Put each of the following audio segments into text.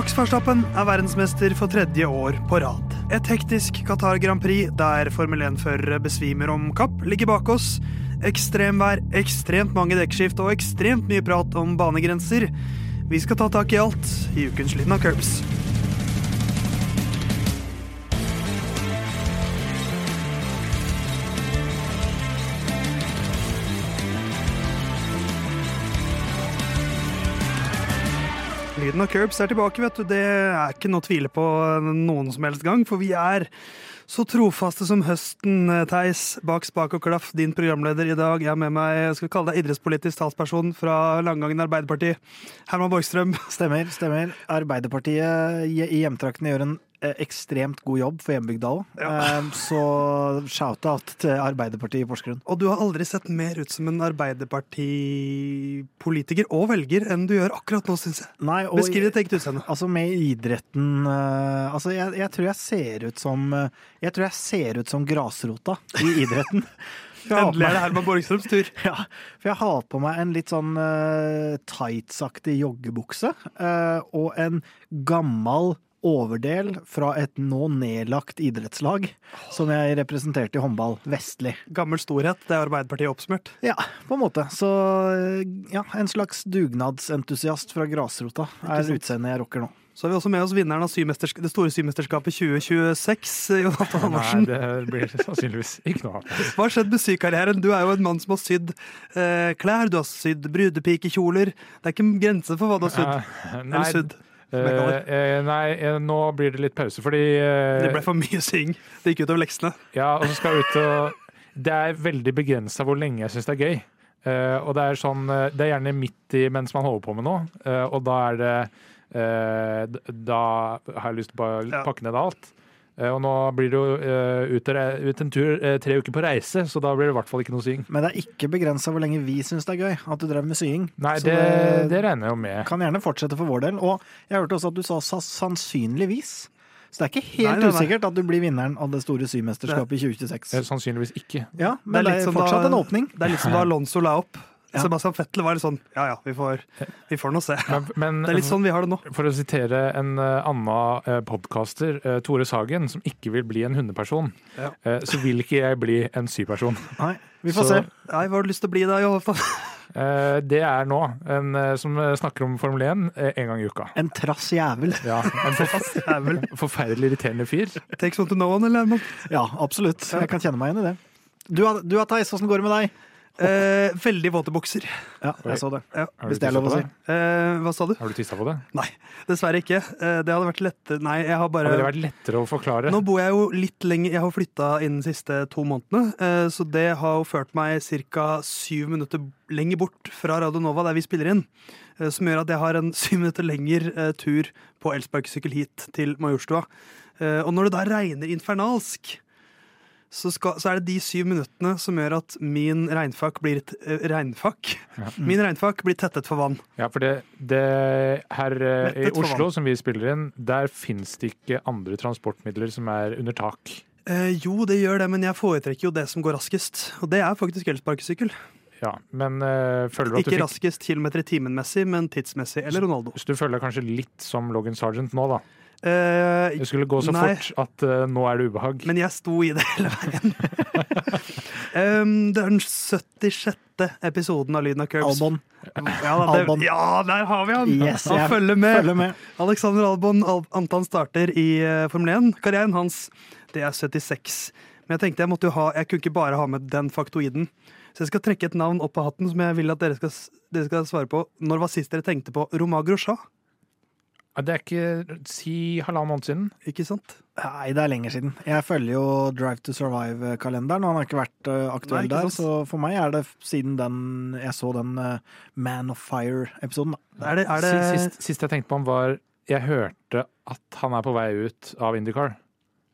Max Verstappen er verdensmester for tredje år på rad. Et hektisk Qatar Grand Prix der Formel 1-førere besvimer om kapp, ligger bak oss. Ekstremvær, ekstremt mange dekkskift og ekstremt mye prat om banegrenser. Vi skal ta tak i alt i ukens Lyden av Curbs. Lyden av Curbs er tilbake, vet du. Det er ikke noe å tvile på noen som helst gang, for vi er så trofaste som høsten, Theis. Bak spak og klaff, din programleder i dag. Jeg har med meg jeg skal kalle deg idrettspolitisk talsperson fra Langangen Arbeiderparti. Herman Borgstrøm. Stemmer. stemmer. Arbeiderpartiet i hjemtraktene gjør en eh, ekstremt god jobb for hjembygda òg. Ja. Så shout-out til Arbeiderpartiet i Porsgrunn. Og du har aldri sett mer ut som en Arbeiderpartipolitiker og velger enn du gjør akkurat nå, syns jeg. Nei, og- Beskriv ditt eget utseende. Altså med idretten eh, Altså jeg, jeg tror jeg ser ut som eh, Jeg tror jeg ser ut som grasrota i idretten. Endelig er det Herman Borgstrøms tur. Ja, for jeg har på meg en litt sånn uh, tightsaktig joggebukse uh, og en gammel overdel fra et nå nedlagt idrettslag som jeg representerte i håndball, Vestlig. Gammel storhet, det er Arbeiderpartiet oppsummert. Ja, på en måte. Så eh, ja, en slags dugnadsentusiast fra grasrota er utseendet jeg rocker nå. Så har vi også med oss vinneren av det store symesterskapet 2026, Jonathan Andersen. Nei, det blir sannsynligvis ikke noe av. Hva har skjedd med sykarrieren? Du er jo en mann som har sydd eh, klær, du har sydd brudepikekjoler. Det er ikke grenser for hva du har sydd. Eh, Eller sydd. Eh, eh, nei, eh, nå blir det litt pause, fordi eh, Det ble for mye syng. Det gikk utover leksene. Ja, og så skal jeg ut og Det er veldig begrensa hvor lenge jeg syns det er gøy. Eh, og det er sånn eh, Det er gjerne midt i mens man holder på med noe, og da er det Da har jeg lyst til å pakke ned alt. Eh, og nå blir det jo eh, ut, ut en tur eh, tre uker på reise, så da blir det i hvert fall ikke noe sying. Men det er ikke begrensa hvor lenge vi syns det er gøy at du drev med sying. Nei, Så det, det regner jeg jo med. kan gjerne fortsette for vår del. Og jeg hørte også at du sa sa- sannsynligvis. Så det er ikke helt Nei, nei, nei. usikkert at du blir vinneren av det store symesterskapet i 2026. Eh, Sannsynligvis ikke. Ja, men det er, som fortsatt da- en åpning. Det er litt som da Alonso la opp. Ja. Sebastian Fettel var litt sånn Ja ja, vi får, vi får nå se. Men, men Det er litt sånn vi har det nå. For å sitere en uh, annen uh, podkaster, uh, Tore Sagen, som ikke vil bli en hundeperson, Ja. uh, så vil ikke jeg bli en syperson. Nei, vi får Så- se. Nei, hva har du lyst til å bli da, i hvert fall? det er nå en eh, som eh, snakker om Formel 1 eh, en gang i uka. En trass jævel. Ja, en trass Jævel. forferdelig irriterende fyr. Takes one to know one, eller Ja, absolutt. Jeg kan kjenne meg igjen i det. Du, har- du har Theis, åssen går det med deg? Eh, veldig våte bukser. Ja, jeg så det. Ja. Hvis det er lov å si. Eh, hva sa du? Har du tissa på det? Nei, dessverre ikke. Eh, det hadde vært lettere Nei, jeg har bare Hadde det vært lettere å forklare? Nå bor jeg jo litt lenger Jeg har flytta innen de siste to månedene, eh, så det har jo ført meg ca. syv minutter lenger bort fra Radio Nova, der vi spiller inn. eh, Som gjør at jeg har en syv minutter lengre eh, tur på elsparkesykkel hit til Majorstua. Eh, Og når det da regner infernalsk, så, skal, så er det de syv minuttene som gjør at min regnfakk blir et eh, regnfakk. Min regnfakk blir tettet for vann. Ja, for det, det her uh, i Oslo, som vi spiller inn, der fins det ikke andre transportmidler som er under tak. Uh, jo, det gjør det, men jeg foretrekker jo det som går raskest. Og det er faktisk elsparkesykkel. Ja, men eh, føler du at du Ikke fikk raskest kilometer i timen-messig, men tidsmessig. Eller Ronaldo. Så du føler deg kanskje litt som Logan Sergeant nå, da? Eh, Det skulle gå så Nei. fort at uh, nå er det ubehag. men jeg sto i det hele veien. um, det er den 76. episoden av Lyden av Curbs. Albon. Ja, da, det, Albon. ja, der har vi han! Yes, han følger med. Følger med. Alexander Albon, Al Anton starter i uh, Formel 1. Karrieren hans det er 76. Men jeg tenkte jeg måtte jo ha Jeg kunne ikke bare ha med den faktoiden. Så jeg skal trekke et navn opp av hatten som jeg vil at dere skal, dere skal svare på. Når var sist dere tenkte på Romagro Shah? Det er ikke si halvannen måned siden. Ikke sant? Nei, det er lenger siden. Jeg følger jo Drive to Survive-kalenderen, og han har ikke vært eh, aktuell Nei, ikke der. Så for meg er det siden den jeg så den eh, Man of Fire-episoden. det Sist, sist jeg tenkte på ham, var Jeg hørte at han er på vei ut av Indycar.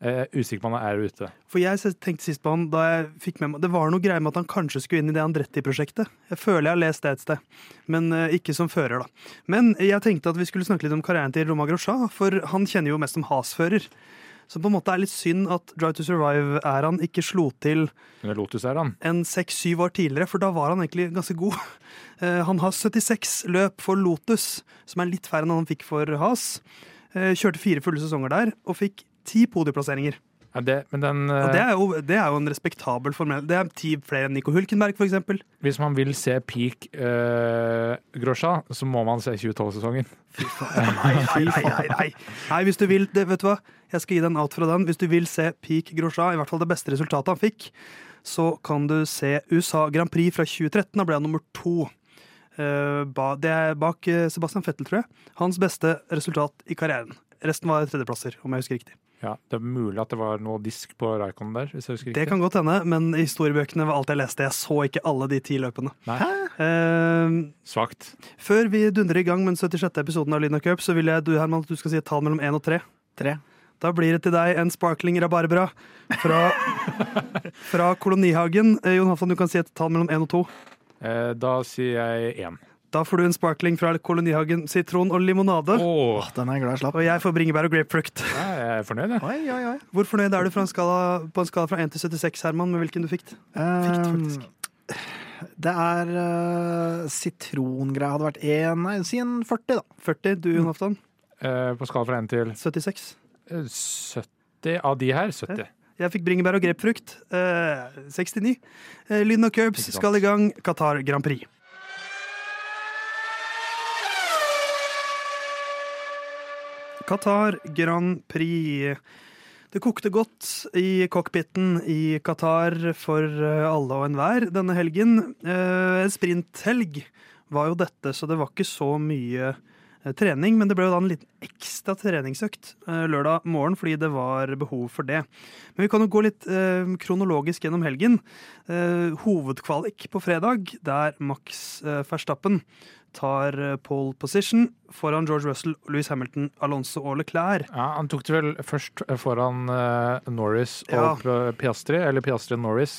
Er usikker på om han er ute. For jeg tenkte sist på han da jeg fikk med meg Det var noe greier med at han kanskje skulle inn i det Andretti-prosjektet. Jeg føler jeg har lest det et sted, men eh, ikke som fører, da. Men jeg tenkte at vi skulle snakke litt om karrieren til Roma Grosja, for han kjenner jo mest som Has-fører. Så på en måte er det litt synd at Drive to Survive-æraen ikke slo til Lotus er han. en seks-syv år tidligere, for da var han egentlig ganske god. Eh, Han har 76 løp for Lotus, som er litt færre enn han fikk for Has. Eh, Kjørte fire fulle sesonger der, og fikk ti podieplasseringer. Ja, det, men den, det eh, er jo, det er jo en respektabel formel. Det er ti flere enn Nico Hulkenberg, eksempel. hvis man vil se peak uh, Grosja, så må man se 2012-sesongen. Nei, nei, nei, nei. hvis du vil, det, vet du hva? Jeg skal gi deg en out fra den. Hvis du vil se peak Grosja, i hvert fall det beste resultatet han fikk, så kan du se USA Grand Prix fra 2013. Da ble han nummer to. Uh, ba, det er bak Sebastian Fettel, tror jeg. Hans beste resultat i karrieren. Resten var tredjeplasser, om jeg husker riktig. Ja, det er mulig at det var noe disk på Raikon der, hvis jeg husker riktig. Det kan godt hende, men i historiebøkene var alt jeg leste. Jeg så ikke alle de ti løpene. Nei, Eh, svakt. før vi dundrer i gang med den 76. episoden av Lyden av Cup, så vil jeg du, Herman, at du skal si et tall mellom én og tre. Tre. Da blir det til deg en sparkling rabarbra fra, fra Kolonihagen. Eh, Jon Hafton, du kan si et tall mellom én og to. Eh, da sier jeg én. Da får du en sparkling fra Kolonihagen sitron og limonade. Oh. Åh, den er glad jeg slapp. Og jeg får bringebær og grapefrukt. ja, jeg er fornøyd, jeg. Oi, oi, oi. Hvor fornøyd er du fra en skala, på en skala fra 1 til 76, Herman, med hvilken du fikk? Fikk, faktisk. Eh, det er uh, sitrongreia hadde vært én Nei, si en 40, da. 40, du Jon Halvdan? Uh, på skala fra 1 til 76. eh, 70 av de her. 70. Jeg fikk bringebær og grapefrukt. Eh, 69. Eh, Lyden og Curbs skal i gang. Qatar Grand Prix. Qatar Grand Prix. Det kokte godt i cockpiten i Qatar for eh, alle og enhver denne helgen. Eh, En sprinthelg var jo dette, så det var ikke så mye eh, trening. Men det ble jo da en liten ekstra treningsøkt lørdag morgen fordi det var behov for det. Men vi kan jo gå litt kronologisk gjennom helgen. Hovedkvalik på fredag, der Max Verstappen tar eh, pole position foran George Russell, Louis Hamilton, Alonso og Leclerc. Ja, han tok det vel først foran eh, Norris og Ja. Piastri, eller Piastri og Norris.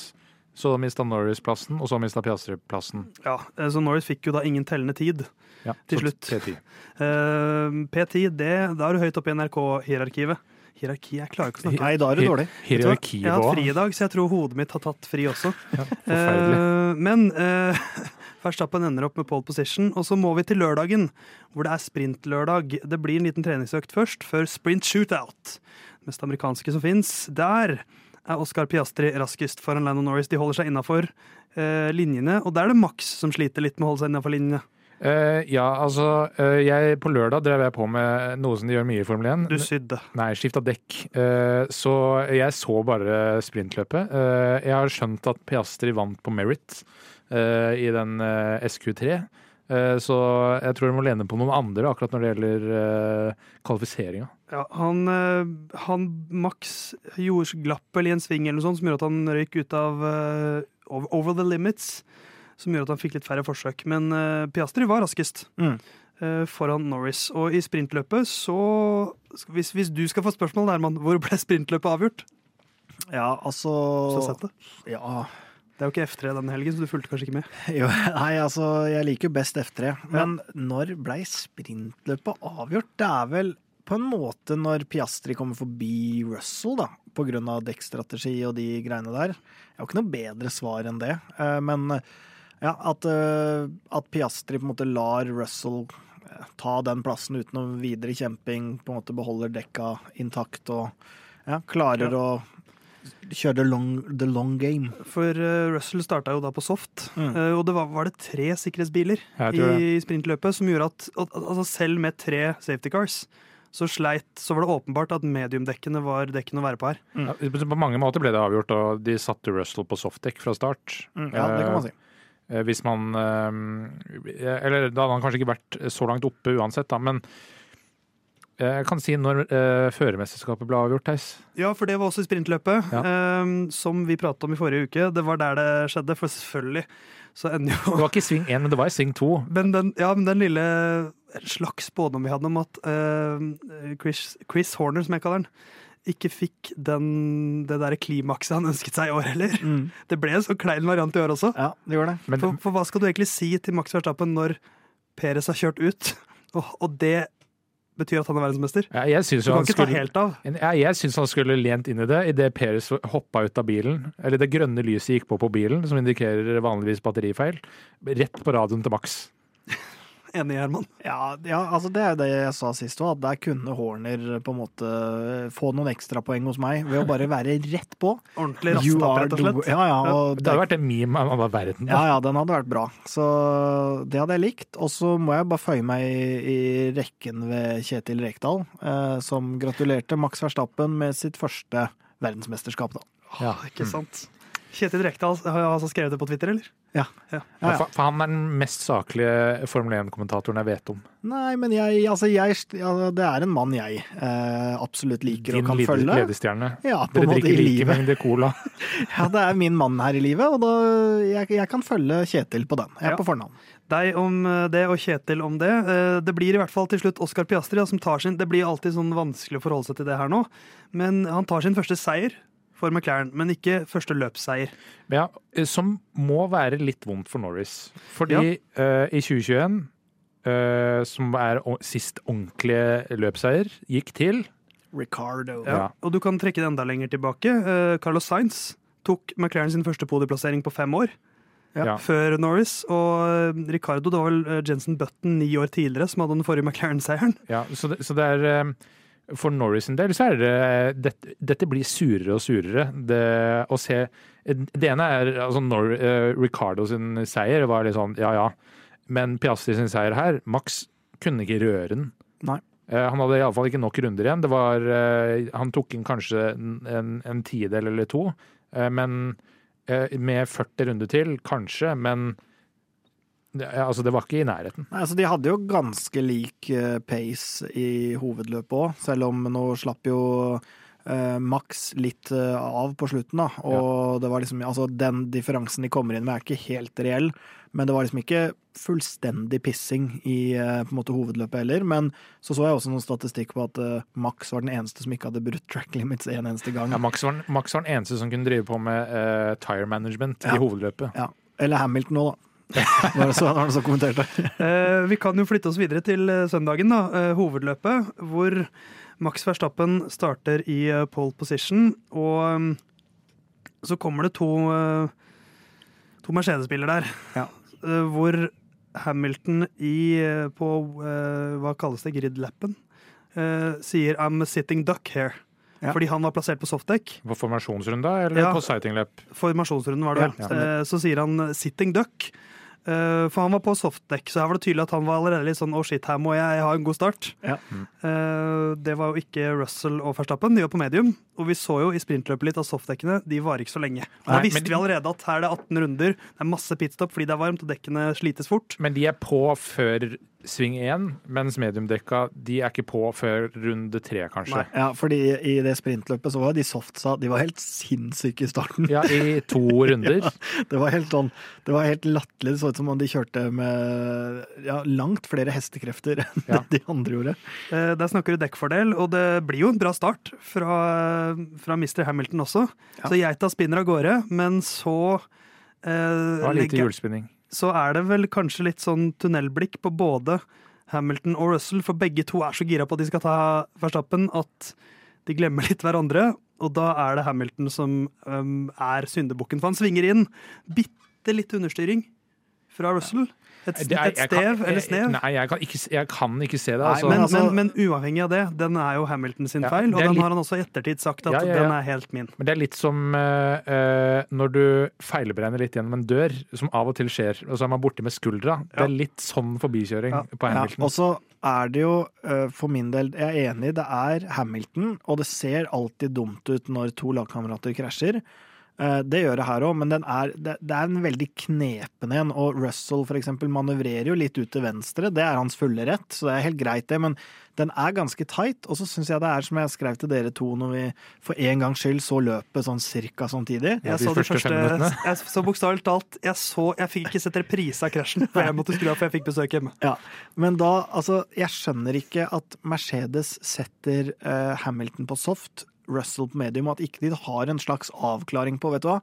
Så mista Norris plassen, og så mista Piastri plassen. Ja, eh, så Norris fikk jo da ingen tellende tid. Ja, Til slutt. P10. Uh, P10, det, da er du høyt oppe i NRK-hierarkivet. Hierarki, jeg klarer ikke å snakke. Nei, da er du dårlig. Jeg har hatt fri i dag, så jeg tror hodet mitt har tatt fri også. Forferdelig. Uh, men uh, Verstappen ender opp med pole position, og så må vi til lørdagen, hvor det er sprintlørdag. Det blir en liten treningsøkt først, før sprint shootout. Det mest amerikanske som fins. Der er Oscar Piastri raskest foran Lando Norris. De holder seg innafor linjene, og der er det Max som sliter litt med å holde seg innafor linjene. Uh, ja, altså uh, jeg, På lørdag drev jeg på med noe som de gjør mye i Formel 1. Du sydde. Nei, skifta dekk. Uh, så jeg så bare sprintløpet. Eh, jeg har skjønt at Piastri vant på Merit eh, i den eh, SQ3. Eh, så jeg tror jeg må lene på noen andre akkurat når det gjelder uh, kvalifiseringa. Ja, han, eh, han Max gjorde glapp i en sving eller noe sånt, som gjorde at han røyk ut av eh, over, over the limits. Som gjorde at han fikk litt færre forsøk. Men eh, Piastri var raskest Mm. eh, foran Norris. Og i sprintløpet så hvis, hvis du skal få spørsmål, Herman, hvor ble sprintløpet avgjort? Ja, altså Så sett det. Ja. Det er jo ikke F3 denne helgen, så du fulgte kanskje ikke med. Jo, nei, altså, jeg liker jo best F3. Men når blei sprintløpet avgjort? Det er vel på en måte når Piastri kommer forbi Russell, da. På grunn av dekkstrategi og de greiene der. Jeg har ikke noe bedre svar enn det. Eh, Men ja, at, eh, at Piastri på en måte lar Russell eh, ta den plassen uten noe videre kjemping, på en måte beholder dekka intakt og ja, klarer å kjøre the long, the long game. For uh, Russell starta jo da på soft, Mm. uh, og det var, var det tre sikkerhetsbiler i sprintløpet som gjorde at, altså selv med tre safety cars, så sleit Så var det åpenbart at mediumdekkene var dekkene å være på her. Ja, på mange måter ble det avgjort, og de satte Russell på softdekk fra start. Ja, det kan man si. Uh, Hvis man Eller da hadde han kanskje ikke vært så langt oppe uansett, da, men jeg kan si når uh, førermesterskapet ble avgjort, Theis. Ja, for det var også i sprintløpet, Ja. um, som vi pratet om i forrige uke. Det var der det skjedde, for selvfølgelig så ender jo Det var ikke i sving én, men det var i sving to. Men den, ja, men den lille slags spådom vi hadde om at uh, Chris, Chris Horner, som jeg kaller han, ikke fikk den, det der klimakset han ønsket seg i år heller. Mm. Det ble en så klein variant i år også. Ja, det gjør det. Men, For, for hva skal du egentlig si til Max Verstappen når Perez har kjørt ut, og, og det betyr at han er verdensmester. Ja, jeg syns Du kan han ikke ta skulle helt av. Ja, jeg syns han skulle lent inn i det idet Peres hoppa ut av bilen. Eller det grønne lyset gikk på på bilen, som indikerer vanligvis batterifeil. Rett på radioen til Max. Enig, Herman. Ja, ja, altså det er jo det jeg sa sist òg, at der kunne Horner på en måte få noen ekstrapoeng hos meg ved å bare være rett på. Ordentlig rasta, rett og slett. Ja, ja, og Det hadde vært en meme av verden. Ja, Da. ja, den hadde vært bra. Så det hadde jeg likt. Og så må jeg bare føye meg i, i rekken ved Kjetil Rekdal, eh, som gratulerte Max Verstappen med sitt første verdensmesterskap, da. Ja. Ikke sant. Kjetil Rekdal har altså skrevet det på Twitter, eller? Ja. Ja. Ja, ja. For, for han er den mest saklige Formel 1-kommentatoren jeg vet om. Nei, men jeg, altså jeg ja, Det er en mann jeg eh, absolutt liker Din og kan følge. ledestjerne. Ja, på Dere en måte drikker i like mengde cola. Ja, det er min mann her i livet, og da, jeg, jeg kan følge Kjetil på den. Jeg er Ja. på fornavn. Deg om eh, det og Kjetil om det. Eh, Det blir i hvert fall til slutt Oscar Piastri som tar sin Det blir alltid sånn vanskelig å forholde seg til det her nå, men han tar sin første seier for McLaren, men ikke første løpsseier. Ja, som må være litt vondt for Norris. Fordi eh, i 2021, uh, som er sist ordentlige løpsseier, gikk til Ricardo. Ja. Ja. Og du kan trekke det enda lenger tilbake. Uh, Carlos Sainz tok McLaren sin første podieplassering på fem år. Ja. Før Norris. Og eh, Ricardo, det var vel eh, Jensen Button ni år tidligere som hadde den forrige McLaren-seieren. Ja, så det, så det er eh, For Norris sin del så er det dette, dette blir surere og surere. Det å se Det ene er altså Nor, eh, Ricardo sin seier var litt sånn ja ja. Men Piastri sin seier her, Max kunne ikke røre den. Nei. Eh, Han hadde iallfall ikke nok runder igjen. Det var, eh, han tok inn kanskje en, en, tidel eller to, eh, men eh, med 40 runder til, kanskje, men det, altså, det var ikke i nærheten. Nei, altså De hadde jo ganske lik eh, pace i hovedløpet òg, selv om nå slapp jo eh, Max litt eh, av på slutten. da, og det var liksom, altså Den differansen de kommer inn med, er ikke helt reell. Men det var liksom ikke fullstendig pissing i eh, på en måte hovedløpet heller. Men så så jeg også noen statistikk på at Max var den eneste som ikke hadde brutt track limits en eneste gang. Ja, Max, var, Max var den eneste som kunne drive på med uh, tire management Ja. i hovedløpet. Ja. Eller Hamilton nå, da. Var det så, var det så kommenterte. Eh, vi kan jo flytte oss videre til eh, søndagen, da, eh, hovedløpet, hvor Max Verstappen starter i pole position, og eh, så kommer det to, to Mercedes-biler der, Ja. eh, hvor Hamilton i, på hva kalles det, gridlappen, eh, sier 'I'm a sitting duck here'. Ja. Fordi han var plassert på softdeck. På formasjonsrunda eller Ja. på sightingløp? Formasjonsrunden var det vel. Ja, Eh, Så sier han 'sitting duck'. Eh, For han var på softdeck, så her var det tydelig at han var allerede litt sånn 'å shit, her må jeg ha en god start'. Ja. Uh, Det var jo ikke Russell og Verstappen, de var på medium. Og vi så jo i sprintløpet litt at softdekkene, de varer ikke så lenge. Da visste de- vi allerede at her er det 18 runder, det er masse pitstop fordi det er varmt og dekkene slites fort. Men de er på før sving én, mens mediumdekka de er ikke på før runde tre, kanskje. Nei. Ja, fordi i det sprintløpet så var de softsa De var helt sinnssyke i starten. Ja, I to runder. Det var helt sånn Det var helt latterlig. Det så ut som om de kjørte med ja, langt flere hestekrefter enn Ja. det de andre gjorde. Eh, Der snakker du dekkfordel, og det blir jo en bra start fra, fra Mr. Hamilton også. Ja. Så geita spinner av gårde, men så eh, Det var lite legger- hjulspinning. Så er det vel kanskje litt sånn tunnelblikk på både Hamilton og Russell, for begge to er så gira på at de skal ta Verstappen at de glemmer litt hverandre. Og da er det Hamilton som um, er syndebukken, for han svinger inn bitte litt understyring fra Russell. Et, Det er- et jeg kan- stev eller snev. Nei, jeg kan ikke, jeg kan ikke se det. Nei, Altså. Men, altså- men, men uavhengig av det, den er jo Hamilton sin Ja, feil, og den litt- har han også i ettertid sagt at Ja, ja, ja. den er helt min. Men det er litt som eh, eh, når du feilberegner litt gjennom en dør, som av og til skjer, og så er man borte med skuldra. Det er litt sånn forbikjøring Ja. på Ja, Hamilton. og så er det jo, uh, for min del, jeg er enig, det er Hamilton, og det ser alltid dumt ut når to lagkamerater krasjer. Eh, Det gjør det her òg, men den er, det, er en veldig knepen en. Og Russell for eksempel manøvrerer jo litt ut til venstre, det er hans fulle rett, så det er helt greit det. Men den er ganske tight, og så syns jeg det er som jeg skrev til dere to når vi for en gangs skyld så løpet sånn cirka samtidig. Ja, Jeg så, de første jeg så bokstavelig talt jeg, så, jeg fikk ikke sett reprise av krasjen, for jeg måtte skru av, for jeg fikk besøk hjemme. Ja, men da, altså, jeg skjønner ikke at Mercedes setter uh, Hamilton på soft, Russell på medium, og at ikke de har en slags avklaring på, vet du hva,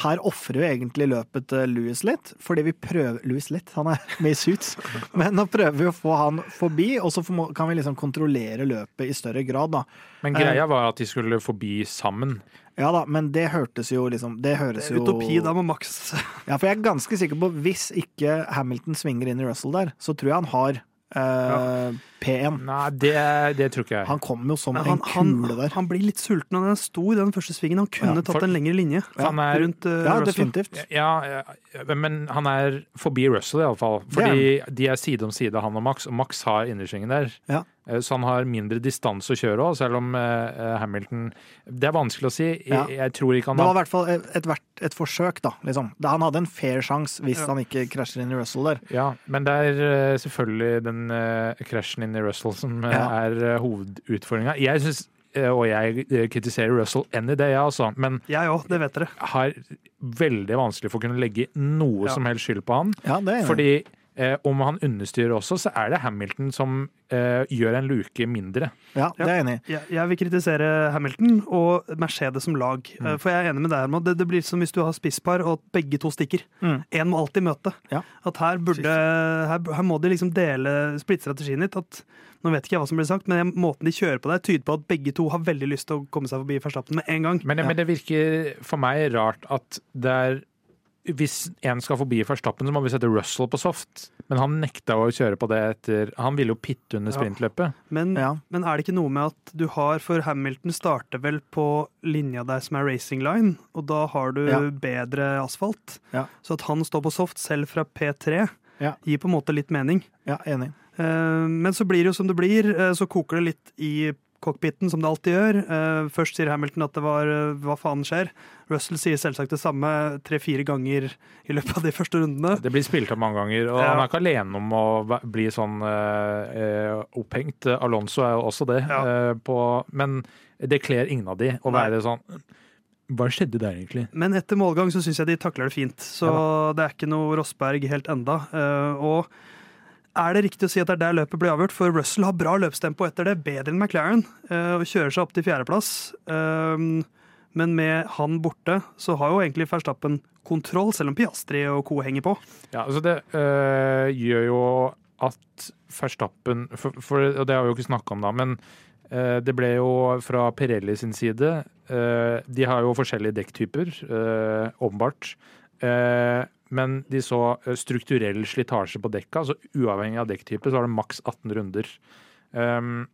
her ofrer vi egentlig løpet til Louis litt, fordi vi prøver Louis litt, han er med i suits. Men nå prøver vi å få han forbi, og så kan vi liksom kontrollere løpet i større grad, da. Men greia var at de skulle forbi sammen. Ja da, men det hørtes jo liksom Det høres jo Utopi, da med Max Ja, for jeg er ganske sikker på hvis ikke Hamilton svinger inn i Russell der, så tror jeg han har eh, P1. Nei, det, det tror ikke jeg. Han kommer jo som han, en han, han, kule der. han blir litt sulten, og den er stor, den første svingen. Han kunne Ja, for- tatt en lengre linje Han er- rundt uh, Ja, Russell. definitivt. Ja, ja, men han er forbi Russell iallfall. Fordi de er side om side, han og Max, og Max har innersvingen der. Ja. Eh, Så han har mindre distanse å kjøre òg, selv om eh, Hamilton Det er vanskelig å si. Ja. jeg tror ikke han Det var i hvert fall et, et, et forsøk, da. Liksom. Han hadde en fair sjanse hvis Ja. han ikke krasjer inn i Russell der. ja, Men det er selvfølgelig den uh, krasjen inn i Russell som eh, Ja. er uh, hovedutfordringa. Jeg syns, eh, og jeg eh, kritiserer Russell any day, altså, men Jeg òg, det vet dere. har veldig vanskelig for å kunne legge noe Ja. som helst skyld på han. Ja, er. Fordi eh, om han understyrer også, så er det Hamilton som eh, gjør en luke mindre. Ja, det er jeg enig i. Jeg, jeg vil kritisere Hamilton og Mercedes som lag. Mm. Eh, For jeg er enig med deg, Herman. Det, det blir som hvis du har spisspar og begge to stikker. Mm. Må alltid møte. Ja. At her burde her, her må de liksom dele splitte strategien litt. At, nå vet ikke jeg hva som blir sagt, men måten de kjører på der, tyder på at begge to har veldig lyst til å komme seg forbi Verstappen med en gang. Men, Ja. men det virker for meg rart at det er hvis en skal forbi Verstappen, så må vi sette Russell på soft. Men han nekta å kjøre på det etter Han ville jo pitte under Ja. sprintløpet. Men, Ja. men er det ikke noe med at du har For Hamilton starter vel på linja der som er racing line, og da har du Ja. bedre asfalt. Ja. Så at han står på soft selv fra P3, Ja. gir på en måte litt mening. Ja, enig. Eh, Men så blir det jo som det blir. eh, Så koker det litt i cockpiten, som det alltid gjør. Eh, Først sier Hamilton at det var eh, hva faen skjer. Russell sier selvsagt det samme tre-fire ganger i løpet av de første rundene. Det blir spilt opp mange ganger, og Ja. han er ikke alene om å bli sånn eh, eh, opphengt. Alonso er jo også det. Ja. eh, på, men det kler ingen av de å Nei. være sånn Hva skjedde der, egentlig? Men etter målgang så syns jeg de takler det fint. Så det er ikke noe Rossberg helt enda. Og er det riktig å si at det er der løpet blir avgjort? For Russell har bra løpstempo etter det, bedre enn McLaren, eh, og kjører seg opp til fjerdeplass. Eh, Men med han borte, så har jo egentlig Verstappen kontroll, selv om Piastri og co. henger på. Ja, altså det øh, gjør jo at Verstappen for, for, det har vi jo ikke snakka om da, men øh, det ble jo fra Pirelli sin side øh, De har jo forskjellige dekktyper, åpenbart. Men de så øh, strukturell slitasje på dekka, så uavhengig av dekktype, så var det maks 18 runder. Um,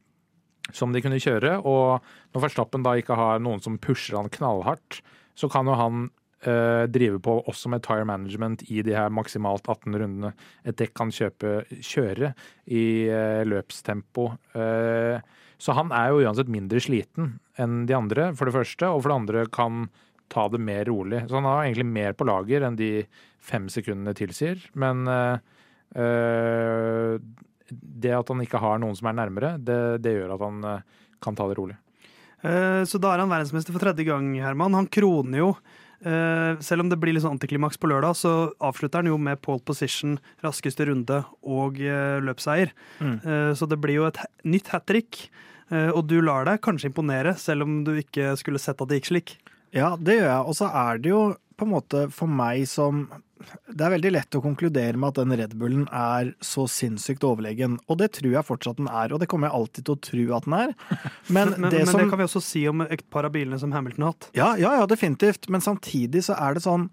som de kunne kjøre, og når Verstappen da ikke har noen som pusher han knallhardt, så kan jo han uh, drive på også med tire management i de her maksimalt 18 rundene. Et dekk kan kjøpe, kjøre i uh, løpstempo. Uh, så han er jo uansett mindre sliten enn de andre, for det første, og for det andre kan ta det mer rolig. Så han har egentlig mer på lager enn de fem sekundene tilsier. Men eh, eh, det at han ikke har noen som er nærmere, det, det gjør at han eh, kan ta det rolig. Eh, Så da er han verdensmester for tredje gang, Herman. Han kroner jo. eh, Selv om det blir litt sånn antiklimaks på lørdag, så avslutter han jo med pole position, raskeste runde og løpsseier. Mm. Eh, Så det blir jo et nytt hat trick. Eh, Og du lar deg kanskje imponere, selv om du ikke skulle sett at det gikk slik. Ja, det gjør jeg. Og så er det jo på en måte for meg som Det er veldig lett å konkludere med at den Red Bullen er så sinnssykt overlegen. Og det tror jeg fortsatt den er, og det kommer jeg alltid til å tro at den er. Men, Men, det men som det kan vi også si om et par av bilene som Hamilton har hatt. ja, ja, ja, definitivt. Men samtidig så er det sånn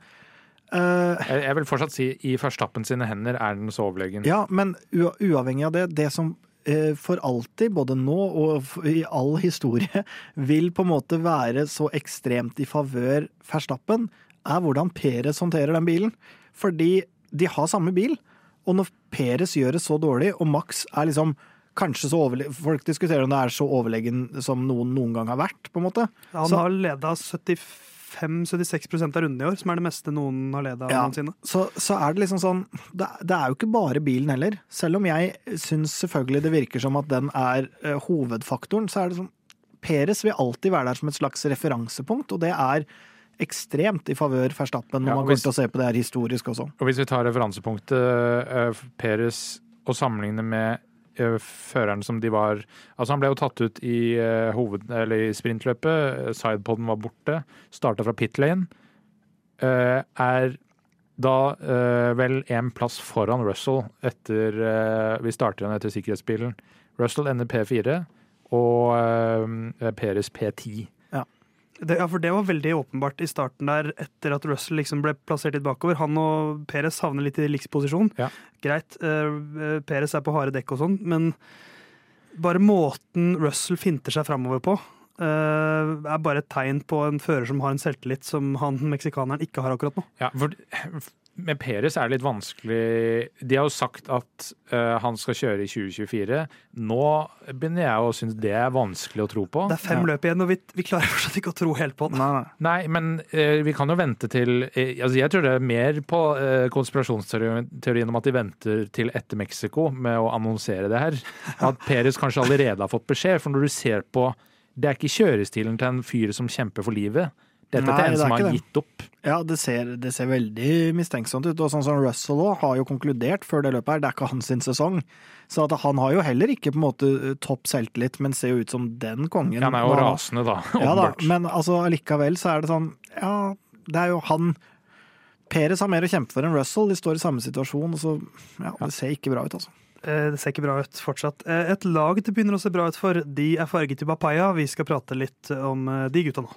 Uh, Jeg, jeg vil fortsatt si i Verstappen sine hender er den så overlegen. Ja, men u uavhengig av det, det som eh, for alltid, både nå og i all historie, vil på en måte være så ekstremt i favør Verstappen, er hvordan Peres håndterer den bilen. Fordi de har samme bil, og når Peres gjør det så dårlig, og Max er liksom kanskje så overlegen Folk diskuterer om det er så overlegen som noen noen gang har vært, på en måte. Han Så- har leda 75-76 av rundene i år, som er det meste noen har leda Ja. noensinne. Så, så er det liksom sånn det, det er jo ikke bare bilen heller. Selv om jeg syns selvfølgelig det virker som at den er uh, hovedfaktoren, så er det sånn Peres vil alltid være der som et slags referansepunkt, og det er ekstremt i favør Verstappen når Ja, man kommer til å se på det her historisk også. Og hvis vi tar referansepunktet uh, Peres og sammenligner med eh, føreren som de var Altså Han ble jo tatt ut i, eh, hoved, eller i sprintløpet. Sidepoden var borte. Starta fra pit lane. eh, er da eh, vel en plass foran Russell etter eh, Vi starter igjen etter sikkerhetsbilen. Russell ender P4 og eh, Peres P10. Det, ja, for det var veldig åpenbart i starten der, etter at Russell liksom ble plassert litt bakover. Han og Perez havner litt i liksposisjon. Ja. Greit, uh, Perez er på harde dekk og sånn, men bare måten Russell finter seg framover på, uh, er bare et tegn på en fører som har en selvtillit som han meksikaneren ikke har akkurat nå. Ja, for med Peres er det litt vanskelig De har jo sagt at uh, han skal kjøre i 2024. Nå begynner jeg å synes det er vanskelig å tro på. Det er fem Ja. løp igjen, og vi, vi klarer fortsatt ikke å tro helt på den. Nei, nei. Nei, men uh, vi kan jo vente til uh, altså Jeg tror det er mer på konspirasjonsteorien om at de venter til etter Mexico med å annonsere det her. At Peres kanskje allerede har fått beskjed. For når du ser på Det er ikke kjørestilen til en fyr som kjemper for livet. Dette Nei, til en det er som har gitt opp. Ja, det ser, det ser veldig mistenksomt ut. Og sånn som Russell òg har jo konkludert før det løpet her, det er ikke hans sin sesong. Så at han har jo heller ikke på en måte eh, topp selvtillit, men ser jo ut som den kongen. Han er jo da. rasende, da. Ja da, men altså allikevel så er det sånn Ja, det er jo han Peres har mer å kjempe for enn Russell. De står i samme situasjon, og så Ja, det ser ikke bra ut, altså. Eh, Det ser ikke bra ut fortsatt. Eh, Et lag det begynner å se bra ut for, de er farget i papaya. Vi skal prate litt om de gutta nå.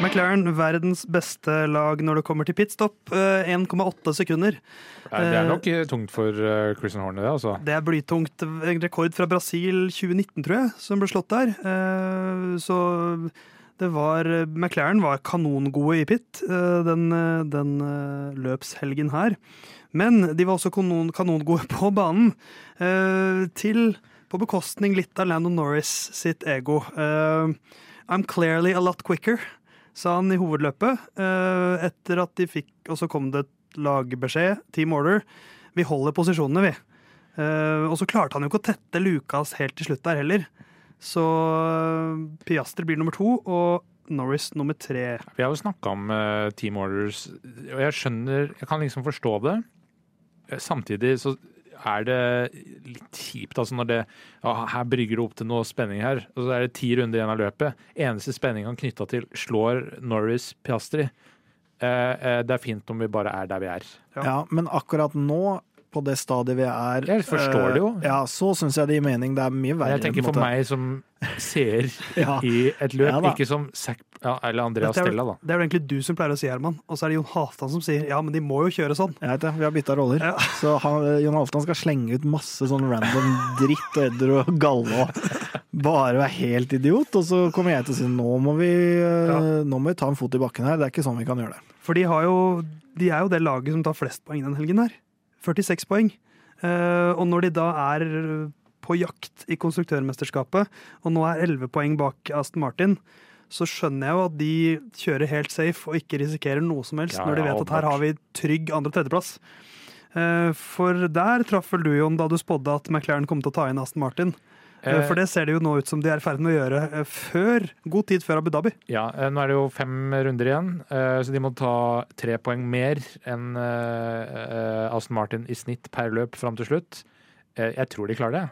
McLaren, verdens beste lag når det kommer til pitstop. eh, 1,8 sekunder. Det er nok eh, tungt for Christian Horner, det. altså. Det er blytungt. En rekord fra Brasil 2019, tror jeg, som ble slått der. Eh, Så det var McLaren var kanongode i pit eh, den, eh, den eh, løpshelgen her. Men de var også kanon, kanongode på banen. eh, Til på bekostning litt av Landon Norris sitt ego. Eh, I'm clearly a lot quicker, sa han i hovedløpet. eh, Etter at de fikk Og så kom det et lagbeskjed, team order. Vi holder posisjonene, vi. Eh, og så klarte han jo ikke å tette Lucas helt til slutt der heller. Så eh, Piastri blir nummer to, og Norris nummer tre. Vi har jo snakka om team orders, og jeg skjønner Jeg kan liksom forstå det. Samtidig så er det litt kjipt, altså når det ja, Her brygger det opp til noe spenning her, og så er det ti runder igjen av løpet. Eneste spenning han knytta til slår Norris Piastri. Eh, eh, det er fint om vi bare er der vi er. Ja. Ja, men akkurat nå, på det stadiet vi er Jeg forstår det jo. eh, Ja, så syns jeg det gir mening. Det er mye verre. jeg tenker for meg som ser Ja. i et løp, Ja ikke som Zac ja, eller Andreas er, Stella, da. det er jo egentlig du som pleier å si, Herman. Og så er det Jon Halvdan som sier ja, men de må jo kjøre sånn. Jeg vet det, vi har bytta roller. Ja. Så han, Jon Halvdan skal slenge ut masse sånn random dritt og edder og galle og bare være helt idiot. Og så kommer jeg til å si nå må vi, ja. nå må vi ta en fot i bakken her. Det er ikke sånn vi kan gjøre det. For de, har jo, de er jo det laget som tar flest poeng den helgen her. 46 poeng. Eh, og når de da er på jakt i konstruktørmesterskapet, og nå er 11 poeng bak Aston Martin, så skjønner jeg jo at de kjører helt safe og ikke risikerer noe som helst, Ja, når de vet at her har vi trygg andre- og tredjeplass. Eh, for der traff vel du, Jon, da du spådde at McLaren kom til å ta inn Aston Martin. Eh, Eh, For det ser det jo nå ut som de er i ferd med å gjøre før, god tid før Abu Dhabi. Ja, nå er det jo fem runder igjen, så de må ta tre poeng mer enn Aston Martin i snitt per løp fram til slutt. Jeg tror de klarer det.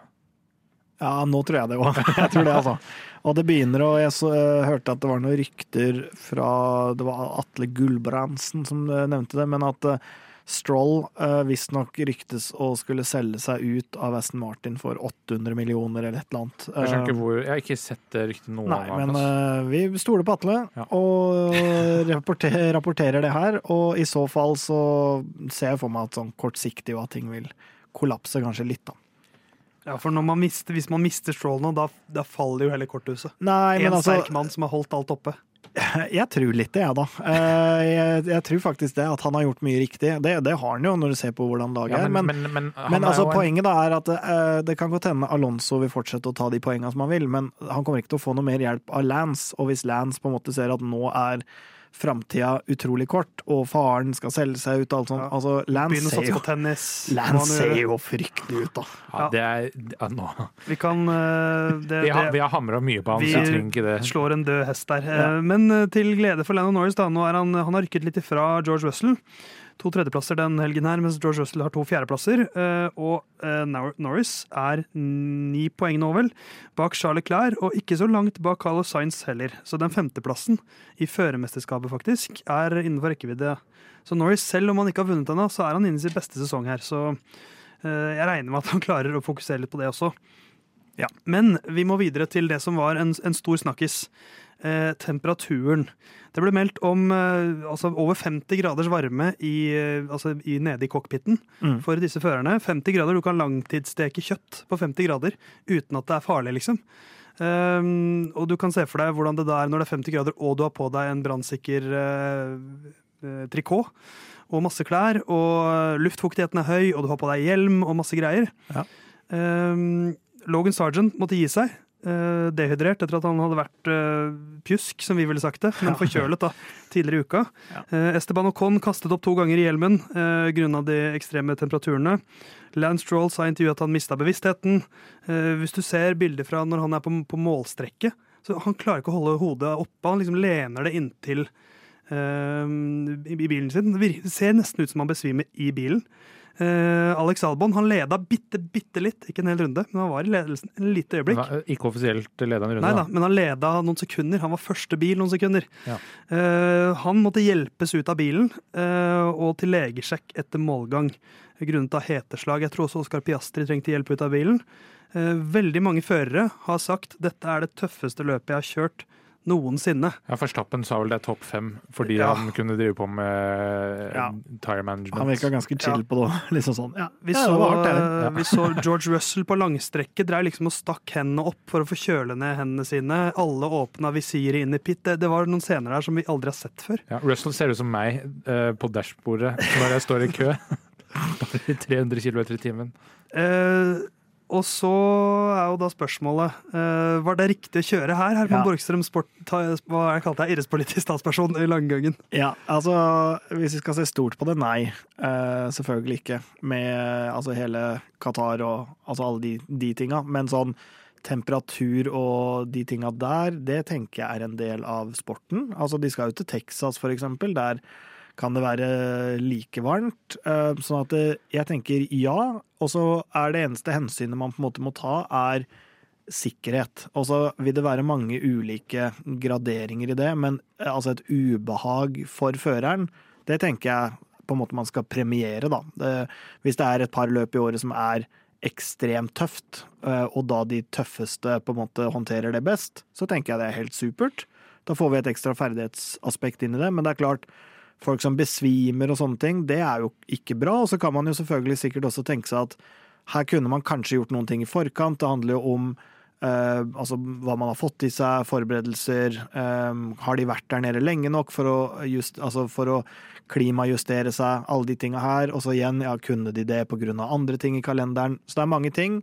Ja, nå tror jeg det òg. Jeg tror det, altså. Og det begynner, og jeg så, uh, hørte at det var noen rykter fra Det var Atle Gulbrandsen som eh, nevnte det, men at uh, Stroll uh, visstnok ryktes å skulle selge seg ut av Aston Martin for 800 millioner eller et eller annet. Jeg skjønner ikke hvor, jeg har ikke sett det ryktet noen Nei, annen men eh, vi stoler på Atle Ja. og rapporter, rapporterer det her. Og i så fall så ser jeg for meg at sånn kortsiktig og at ting vil kollapse kanskje litt, da. Ja, for når man mister, Hvis man mister Stroll nå, da, da faller jo hele korthuset. Nei, En altså sterk mann som har holdt alt oppe. Jeg tror litt det, jeg, da. Eh, Jeg, jeg tror faktisk det, at han har gjort mye riktig. Det, det har han jo, når du ser på hvordan laget Ja, er. men, Men, men, men, altså, er en- poenget da er at eh, det kan godt hende Alonso vil fortsette å ta de poengene som han vil, men han kommer ikke til å få noe mer hjelp av Lance. Og hvis Lance på en måte ser at nå er framtida utrolig kort, og faren skal selge seg ut og alt sånt Ja. altså, Lance Begynne å satse på tennis. Lance ser jo fryktelig ut, da. ja, det er, ja, nå. Vi kan eh, det, Vi har, vi har hamra mye på han, så vi trenger ikke det. slår en død hest der. Ja. Eh, Men eh, til glede for Landon Norris, da, nå er han, han har rykket litt ifra George Russell. To tredjeplasser den helgen her, mens George Russell har to fjerdeplasser. Eh, og eh, Norris er ni poeng nå, vel, bak Charles Clair, og ikke så langt bak Carlos Sainz heller. Så den femteplassen i førermesterskapet faktisk er innenfor rekkevidde. Så Norris, selv om han ikke har vunnet ennå, så er han inne i sin beste sesong her. Så eh, jeg regner med at han klarer å fokusere litt på det også. Ja. Men vi må videre til det som var en, en stor snakkis. Eh, temperaturen. Det ble meldt om eh, altså over 50 graders varme i, eh, altså i, nede i cockpiten Mm. for disse førerne. 50 grader, Du kan langtidssteke kjøtt på 50 grader uten at det er farlig, liksom. Um, og du kan se for deg hvordan det da er når det er 50 grader og du har på deg en brannsikker eh, trikot og masse klær, og luftfuktigheten er høy, og du har på deg hjelm og masse greier. Ja. Um, Logan Sargent måtte gi seg. Eh, dehydrert etter at han hadde vært eh, pjusk, som vi ville sagt det, men forkjølet da, tidligere i uka. Eh, Esteban Ocon kastet opp to ganger i hjelmen uh, grunna de ekstreme temperaturene. Lance Stroll sa i intervjuet at han mista bevisstheten. Hvis du ser bilder fra når han er på, på målstrekket, så han klarer ikke å holde hodet oppe. Han liksom lener det inntil i, i bilen sin. Det ser nesten ut som han besvimer i bilen. Eh, Alex Albon han leda bitte, bitte litt, ikke en hel runde, men han var i ledelsen en lite øyeblikk. Var Ikke offisielt leda en runde, Nei da, men han leda noen sekunder. Han var første bil noen sekunder. Ja. Uh, han måtte hjelpes ut av bilen uh, og til legesjekk etter målgang. Grunnet av heteslag. Jeg tror også Oskar Piastri trengte hjelp ut av bilen. Eh, veldig mange førere har sagt dette er det tøffeste løpet jeg har kjørt noensinne. Ja, Forstappen sa vel det er topp fem fordi Ja. han kunne drive på med Ja. tire management. Han virka ganske chill Ja. på det. Liksom sånn. Ja, Vi, ja, så, det vi så George Russell på langstrekket dreiv liksom og stakk hendene opp for å få kjøle ned hendene sine. Alle åpna visiret inn i pit. Det, det var noen scener der som vi aldri har sett før. Ja, Russell ser ut som meg eh, på dashbordet når jeg står i kø. Bare i 300 km i timen. Eh, og så er jo da spørsmålet uh, Var det riktig å kjøre her? Herman Ja. Borgstrøm, sport, ta, hva er det kalt? Idrettspolitisk talsperson i Langgangen. Ja, altså Hvis vi skal se stort på det, nei. Uh, selvfølgelig ikke. Med altså hele Qatar og altså alle de, de tinga. Men sånn temperatur og de tinga der, det tenker jeg er en del av sporten. Altså De skal jo til Texas, for eksempel. Der kan det være like varmt. Eh, sånn at jeg tenker ja. Og så er det eneste hensynet man på en måte må ta, er sikkerhet. Og så vil det være mange ulike graderinger i det, men eh, altså et ubehag for føreren, det tenker jeg på en måte man skal premiere, da. Det, hvis det er et par løp i året som er ekstremt tøft, eh, og da de tøffeste på en måte håndterer det best, så tenker jeg det er helt supert. Da får vi et ekstra ferdighetsaspekt inn i det, men det er klart, folk som besvimer og sånne ting, det er jo ikke bra. Og så kan man jo selvfølgelig sikkert også tenke seg at her kunne man kanskje gjort noen ting i forkant. Det handler jo om eh, altså hva man har fått i seg, forberedelser. eh, har de vært der nede lenge nok for å, just, altså for å klimajustere seg, alle de tinga her. Og så igjen, ja, kunne de det pga. andre ting i kalenderen? Så det er mange ting.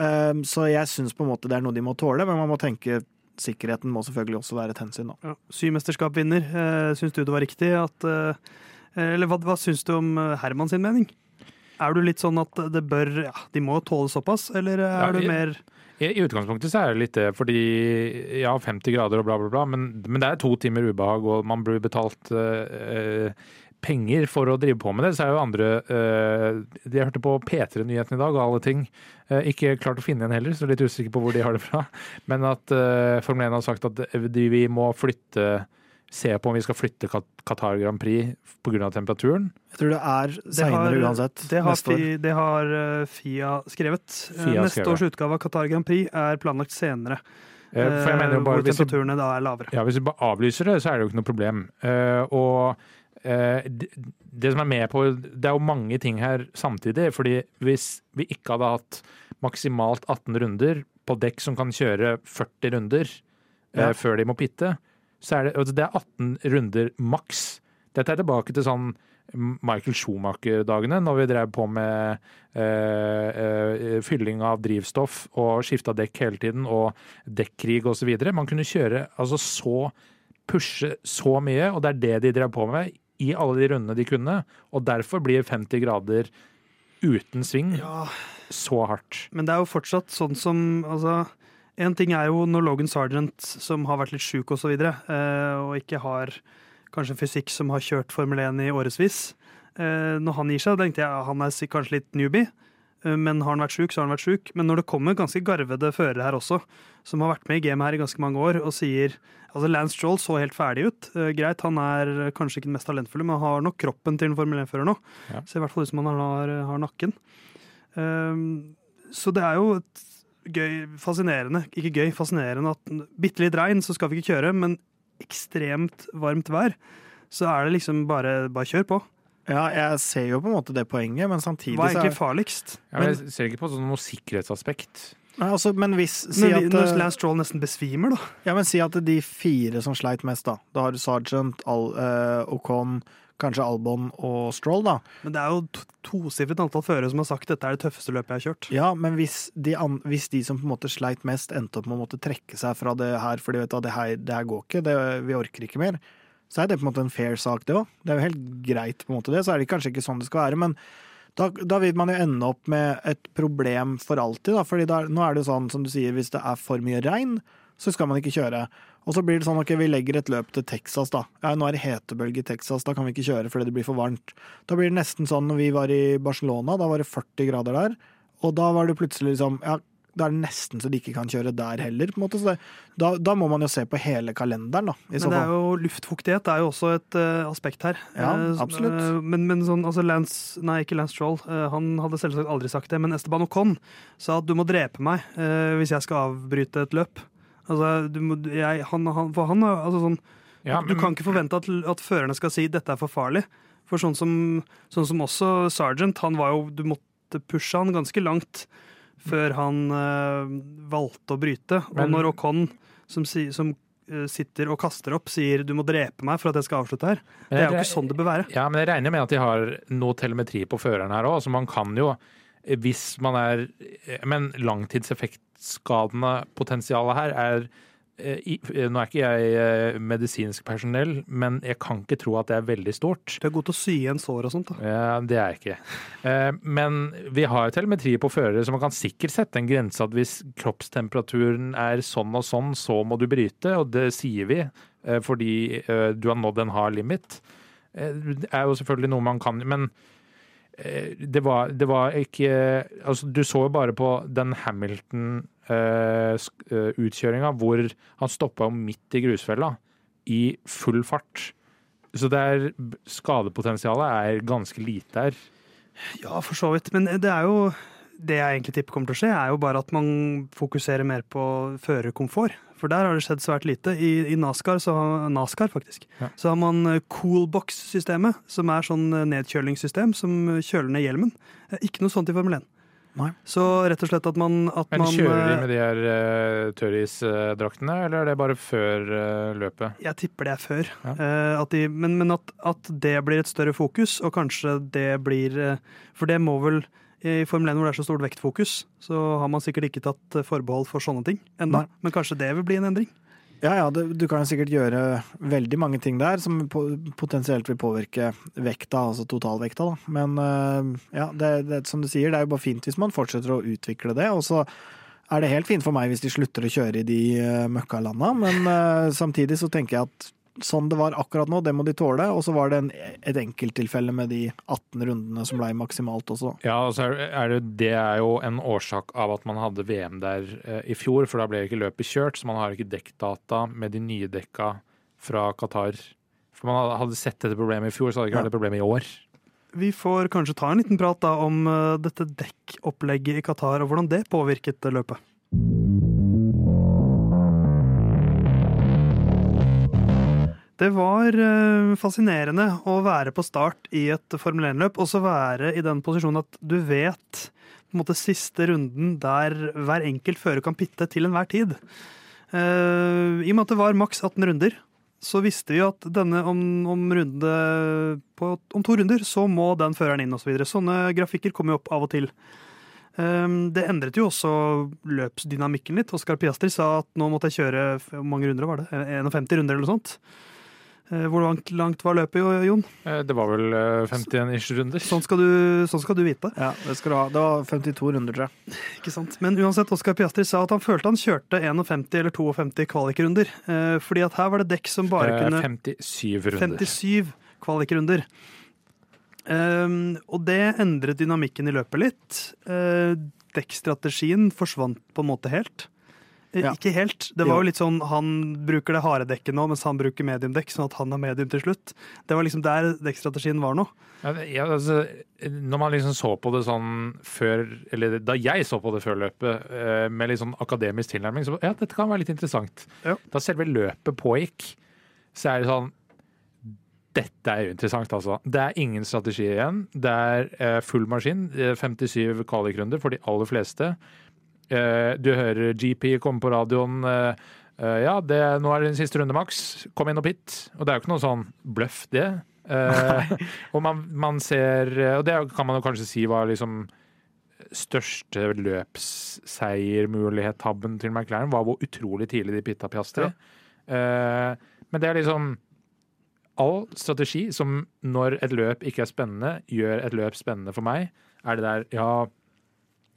Eh, så jeg syns på en måte det er noe de må tåle, men man må tenke sikkerheten må selvfølgelig også være et hensyn. Da. Ja. Symesterskapsvinner, uh, syns du det var riktig at eh, Eller hva, hva syns du om eh, Herman sin mening? Er du litt sånn at det bør Ja, de må tåle såpass, eller er Ja, du mer I, I utgangspunktet så er det litt det, fordi ja, 50 grader og bla, bla, bla, men, men det er to timer ubehag, og man blir betalt eh, penger for å drive på med det. Så er jo andre eh, de Jeg hørte på P3-nyhetene i dag, og alle ting. Eh, ikke klart å finne en heller, så litt usikker på hvor de har det fra. Men at eh, Formel 1 har sagt at de, vi må flytte Se på om vi skal flytte Qatar Grand Prix pga. temperaturen. Jeg tror det er har- seinere uansett. Det har, neste år. Fi, det har eh, Fia skrevet. Eh, Fia Neste skrevet. års utgave av Qatar Grand Prix er planlagt senere. Eh, For jeg mener eh, bare hvor hvis temperaturene da er lavere. Ja, Hvis vi bare avlyser det, så er det jo ikke noe problem. Eh, og eh, det, det som er med på Det er jo mange ting her samtidig. fordi hvis vi ikke hadde hatt maksimalt 18 runder på dekk som kan kjøre 40 runder eh, Ja. før de må pitte, så er det, altså det er 18 runder maks. Dette er tilbake til sånn Michael Schumacher-dagene, når vi drev på med øh, øh, fylling av drivstoff og skifta dekk hele tiden, og dekkrig osv. Man kunne kjøre altså så pushe så mye, og det er det de drev på med i alle de rundene de kunne. Og derfor blir 50 grader uten sving Ja, så hardt. Men det er jo fortsatt sånn som altså, En ting er jo når Logan Sargent, som har vært litt sjuk osv., og, eh, og ikke har kanskje fysikk som har kjørt Formel 1 i årevis, Eh, når han gir seg, tenkte jeg han er kanskje litt newbie. Eh, Men har han vært sjuk, så har han vært sjuk. Men når det kommer ganske garvede førere her også, som har vært med i gamet her i ganske mange år, og sier Altså, Lance Stroll så helt ferdig ut. Uh, greit, han er kanskje ikke den mest talentfulle, men har nok kroppen til en Formel 1-fører nå. Ja. Ser i hvert fall ut som han har, har nakken. Um, så det er jo gøy, fascinerende, ikke gøy, fascinerende at bitte litt regn, så skal vi ikke kjøre, men ekstremt varmt vær, så er det liksom bare, bare kjør på. Ja, jeg ser jo på en måte det poenget, men samtidig Hva er ikke egentlig farligst? Ja, men jeg ser ikke på sånn noe sikkerhetsaspekt. Nei, altså, Men hvis Si Men at, når eh, Lance Stroll nesten besvimer, da. ja, men si at de fire som sleit mest, da. Da har du Sergeant, Al, uh, Ocon, kanskje Albon og Stroll, da. Men det er jo to- tosifret antall førere som har sagt dette er det tøffeste løpet jeg har kjørt. Ja, men hvis de, an, hvis de som på en måte sleit mest, endte opp med å måtte trekke seg fra det her fordi vet at det, her, det her går ikke, det, vi orker ikke mer, så er det på en måte en fair sak, det òg. Det er jo helt greit, på en måte det. Så er det kanskje ikke sånn det skal være, men da, da vil man jo ende opp med et problem for alltid, da. Fordi nå er det jo sånn, som du sier, hvis det er for mye regn, så skal man ikke kjøre. Og så blir det sånn, ok, vi legger et løp til Texas, da. Ja, nå er det hetebølge i Texas, da kan vi ikke kjøre fordi det blir for varmt. Da blir det nesten sånn når vi var i Barcelona, da var det 40 grader der. Og da var det plutselig liksom Ja, da er det nesten så de ikke kan kjøre der heller, på en måte. Så det, da, da må man jo se på hele kalenderen, da. I så Men det er jo luftfuktighet det er jo også et uh, aspekt her. Ja, Eh, absolutt. Uh, men, men sånn, altså Lance, nei, ikke Lance Stroll, uh, han hadde selvsagt aldri sagt det, men Esteban Ocon sa at du må drepe meg eh, hvis jeg skal avbryte et løp. Altså, du må, jeg, han, han, for han er altså sånn Ja, Du kan ikke forvente at, at førerne skal si 'dette er for farlig'. For sånn som, sånn som også Sergeant, han var jo Du måtte pushe han ganske langt før han eh, valgte å bryte. Og når Ocon, som, som eh, sitter og kaster opp, sier 'du må drepe meg for at jeg skal avslutte her', det er jo ikke sånn det bør være. Ja, men jeg regner med at de har noe telemetri på føreren her òg, så man kan jo, hvis man er Men langtidseffektskadende potensialet her er eh, i- Nå er ikke jeg eh, medisinsk personell, men jeg kan ikke tro at det er veldig stort. Du er god til å sy igjen sår og sånt. da. Ja, det er jeg ikke. Eh, Men vi har jo telemetri på førere, så man kan sikkert sette en grense at hvis kroppstemperaturen er sånn og sånn, så må du bryte, og det sier vi eh, fordi eh, du har nådd en hard limit. Eh, Det er jo selvfølgelig noe man kan, men eh, det var, det var ikke Altså, du så jo bare på den Hamilton-utkjøringa hvor han stoppa midt i grusfella i full fart. Så er, skadepotensialet er ganske lite her. Ja, for så vidt. Men det er jo det jeg egentlig tipper kommer til å skje, er jo bare at man fokuserer mer på førerkomfort. For der har det skjedd svært lite. I, i NASCAR, så NASCAR faktisk, Ja. så har man eh, Coolbox-systemet, som er sånn eh, nedkjølingssystem som kjøler ned hjelmen. Eh, Ikke noe sånt i Formel 1. Nei. Så rett og slett at man, at Men man kjører de eh, med de her uh, tørrisdraktene, eller er det bare før uh, løpet? Jeg tipper det er før. Ja. Uh, at de, men men at, at det blir et større fokus, og kanskje det blir For det må vel i Formel 1 hvor det er så stort vektfokus, så har man sikkert ikke tatt eh, forbehold for sånne ting ennå. Men kanskje det vil bli en endring. Ja, ja, det, du kan sikkert gjøre veldig mange ting der som po potensielt vil påvirke vekta, altså totalvekta, da. Men øh, ja, det, det, som du sier, det er jo bare fint hvis man fortsetter å utvikle det. Og så er det helt fint for meg hvis de slutter å kjøre i de uh, møkkalanda, men øh, samtidig så tenker jeg at sånn det var akkurat nå, det må de tåle. Og så var det en, et enkelttilfelle med de 18 rundene som ble maksimalt også. Ja, og er er det, det er jo en årsak av at man hadde VM der eh, i fjor, for da ble ikke løpet kjørt, så man har ikke dekkdata med de nye dekka fra Qatar. For man hadde- sett dette problemet i fjor, så hadde det ikke Ja. vært problemet problem i år. Vi får kanskje ta en liten prat da om eh, dette dekkopplegget i Qatar, og hvordan det påvirket løpet. Det var eh, fascinerende å være på start i et Formel 1-løp, og så være i den posisjonen at du vet på en måte siste runden der hver enkelt fører kan pitte til enhver tid. Eh, I og med at det var maks 18 runder, så visste vi at denne om, om, runde, på, om to runder så må den føreren inn osv. Så videre. Sånne grafikker kommer jo opp av og til. Um, det endret jo også løpsdynamikken litt. Oskar Piastri sa at nå måtte jeg kjøre mange runder var det? 51 runder eller noe sånt. Eh, Hvor langt, langt var løpet, Jon? Eh, Det var vel eh, 51 ish runder. Sånn skal, du, sånn skal du vite. Ja, det skal du ha. Det var 52 runder, tror jeg. Ikke sant? Men uansett, Oskar Piastri sa at han følte han kjørte 51 eller 52 kvalikrunder. Eh, fordi at her var det dekk som bare Eh, kunne 57 runder. 57 kvalikrunder. Um, og det endret dynamikken i løpet litt. Dekkstrategien forsvant på en måte helt. Eh, Ja. Ikke helt. Det var Jo. litt sånn Han bruker det harde dekket nå, mens han bruker mediumdekk, sånn at han er medium til slutt. Det var liksom der dekkstrategien var nå. Ja, altså, når man liksom så på det sånn før Eller da jeg så på det før løpet, eh, med litt sånn akademisk tilnærming, så ja, dette kan være litt interessant. Ja. Da selve løpet pågikk, så er det sånn Dette er jo interessant, altså. Det er ingen strategi igjen. Det er eh, full maskin. eh, 57 kvalikrunder for de aller fleste. Eh, du hører GP komme på radioen. eh, eh, ja, det, nå er det din siste runde, Max. Kom inn og hit. Og det er jo ikke noe sånn bløff, det. Og man, man ser Og det kan man jo kanskje si var liksom største løpsseiermulighet-tabben til McLaren, var hvor utrolig tidlig de pitta Piastri. Ja. men det er liksom all strategi som når et løp ikke er spennende, gjør et løp spennende for meg, er det der ja